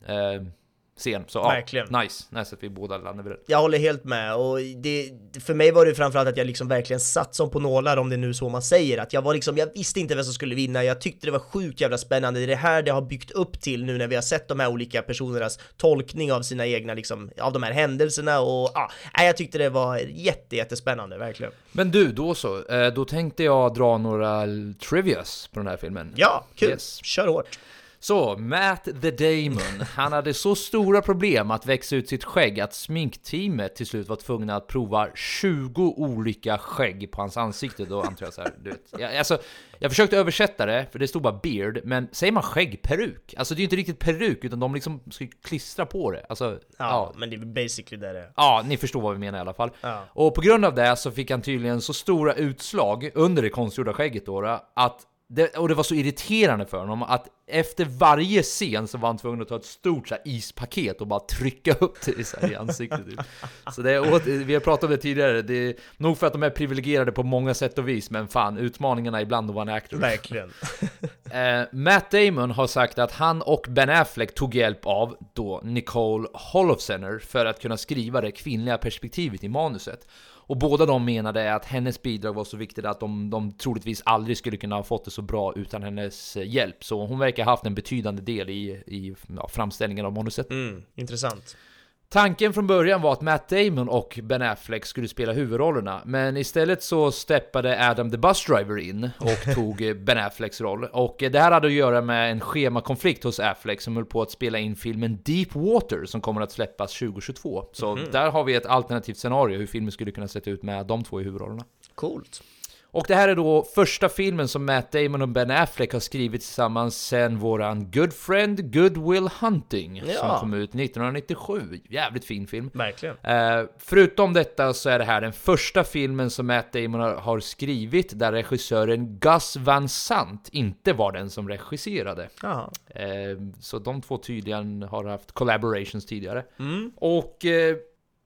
eh, scen. Så ja, Verkligen. nice, nice att vi båda landade vid det. Jag håller helt med och det, för mig var det framförallt att jag liksom verkligen satt som på nålar om det nu så man säger att jag var liksom, jag visste inte vem som skulle vinna, jag tyckte det var sjukt jävla spännande, det är det här det har byggt upp till nu när vi har sett de här olika personernas tolkning av sina egna liksom, av de här händelserna och ja, jag tyckte det var jätte, jättespännande, verkligen. Men du, då så. Eh, Då tänkte jag dra några trivias på den här filmen. Ja, kul! Yes. Kör hårt! Så, Matt the Damon, han hade så stora problem att växa ut sitt skägg att sminkteamet till slut var tvungna att prova 20 olika skägg på hans ansikte. Då antar jag så här, du vet. Jag, alltså, jag försökte översätta det, för det stod bara beard, men säger man skägg, peruk? Alltså det är ju inte riktigt peruk, utan de liksom ska klistra på det. Alltså, Ja, ja. men det är basically det det är. Ja, ni förstår vad vi menar i alla fall. Ja. Och på grund av det så fick han tydligen så stora utslag under det konstgjorda skägget då, att det, och det var så irriterande för honom att efter varje scen så var han tvungen att ta ett stort så här, ispaket och bara trycka upp det så här, i ansiktet. Typ. Så det är, vi har pratat om det tidigare, det är nog för att de är privilegierade på många sätt och vis, men fan, utmaningarna ibland att vara en actor. Verkligen. Eh, Matt Damon har sagt att han och Ben Affleck tog hjälp av då Nicole Holofcener för att kunna skriva det kvinnliga perspektivet i manuset. Och båda de menade att hennes bidrag var så viktigt att de, de troligtvis aldrig skulle kunna ha fått det så bra utan hennes hjälp. Så hon verkar ha haft en betydande del i, i ja, framställningen av manuset. Mm, intressant. Tanken från början var att Matt Damon och Ben Affleck skulle spela huvudrollerna, men istället så steppade Adam the Bus Driver in och tog Ben Afflecks roll. Och det här hade att göra med en schemakonflikt hos Affleck som höll på att spela in filmen Deep Water som kommer att släppas 2022. Så Mhm. där har vi ett alternativt scenario hur filmen skulle kunna se ut med de två i huvudrollerna. Coolt. Och det här är då första filmen som Matt Damon och Ben Affleck har skrivit tillsammans sen våran Good Friend Good Will Hunting som Ja. kom ut 1997. Jävligt fin film. Verkligen. Eh, förutom detta så är det här den första filmen som Matt Damon har, har skrivit där regissören Gus Van Sant inte var den som regisserade. Eh, så de två tydligen har haft collaborations tidigare. Mm. Och eh,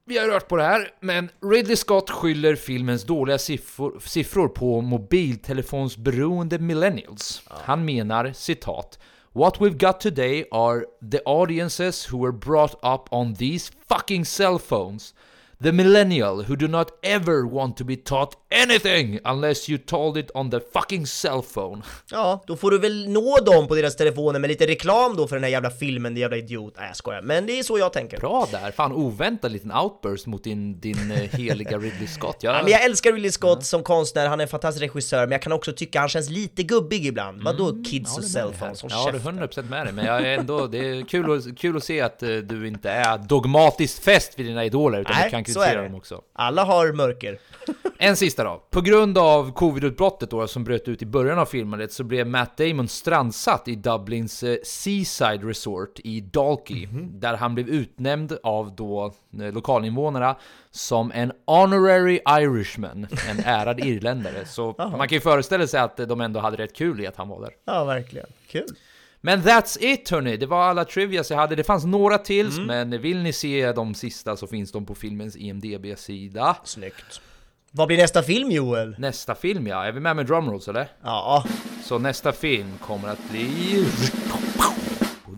vi har rört på det här, men Ridley Scott skyller filmens dåliga siffror, siffror på mobiltelefonsberoende millennials. Han menar, citat, What we've got today are the audiences who were brought up on these fucking cell phones. The millennial who do not ever want to be taught anything unless you told it on the fucking cell phone. Ja, då får du väl nå dem på deras telefoner med lite reklam då för den här jävla filmen, din jävla idiot. Nej jag skojar, men det är så jag tänker. Bra där, fan oväntad liten outburst mot din, din eh, heliga Ridley Scott. Jag, Ja, men jag älskar Ridley Scott som konstnär, han är en fantastisk regissör, men jag kan också tycka han känns lite gubbig ibland. Vadå kids och cellphones? Håll Ja, du är käften. 100% med dig, men jag är ändå, det är kul, att- kul att se att eh, du inte är dogmatiskt fäst vid dina idoler, utan du kan Nej, är kritisera dem också. Alla har mörker. En sista då. På grund av covid-utbrottet då, som bröt ut i början av filmandet så blev Matt Damon strandsatt i Dublins eh, Seaside Resort i Dalkey, Mhm. där han blev utnämnd av då eh, lokalinvånarna som en honorary Irishman, en ärad irländare. Så man kan ju föreställa sig att de ändå hade rätt kul i att han var där. Ja, verkligen. Kul. Men that's it hörni, det var alla trivias jag hade. Det fanns några tills, Mm. men vill ni se de sista så finns de på filmens IMDB-sida. Snyggt. Vad blir nästa film Joel? Nästa film ja, är vi med med drumrolls eller? Ja, Så nästa film kommer att bli...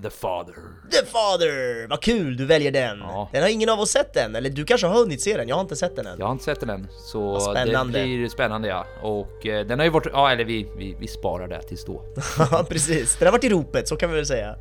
The Father. The Father! Vad kul du väljer den! Ja. Den har ingen av oss sett än, eller du kanske har hunnit se den, jag har inte sett den än. Jag har inte sett den än, så det blir spännande ja. Och eh, den har ju varit, ja eller vi, vi, vi sparar det tills då. Ja precis, den har varit i ropet, så kan vi väl säga.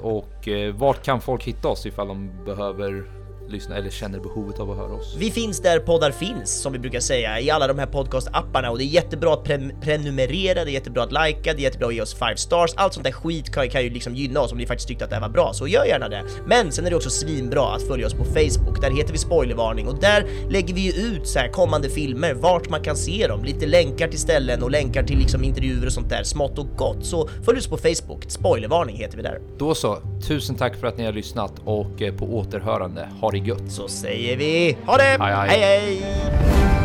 Och eh, vart kan folk hitta oss ifall de behöver lyssna eller känner behovet av att höra oss? Vi finns där poddar finns, som vi brukar säga, i alla de här podcast-apparna och det är jättebra att pre- prenumerera, det är jättebra att likea, det är jättebra att ge oss 5 stars, allt sånt där skit kan, kan ju liksom gynna oss om ni faktiskt tyckte att det här var bra, så gör gärna det. Men sen är det också svinbra att följa oss på Facebook, där heter vi spoilervarning och där lägger vi ju ut så här kommande filmer, vart man kan se dem, lite länkar till ställen och länkar till liksom intervjuer och sånt där, smått och gott. Så följ oss på Facebook, spoilervarning heter vi där. Då så, tusen tack för att ni har lyssnat och eh, på återhörande. Ha det gött! Så säger vi, ha det! Hej, hej. hej! hej.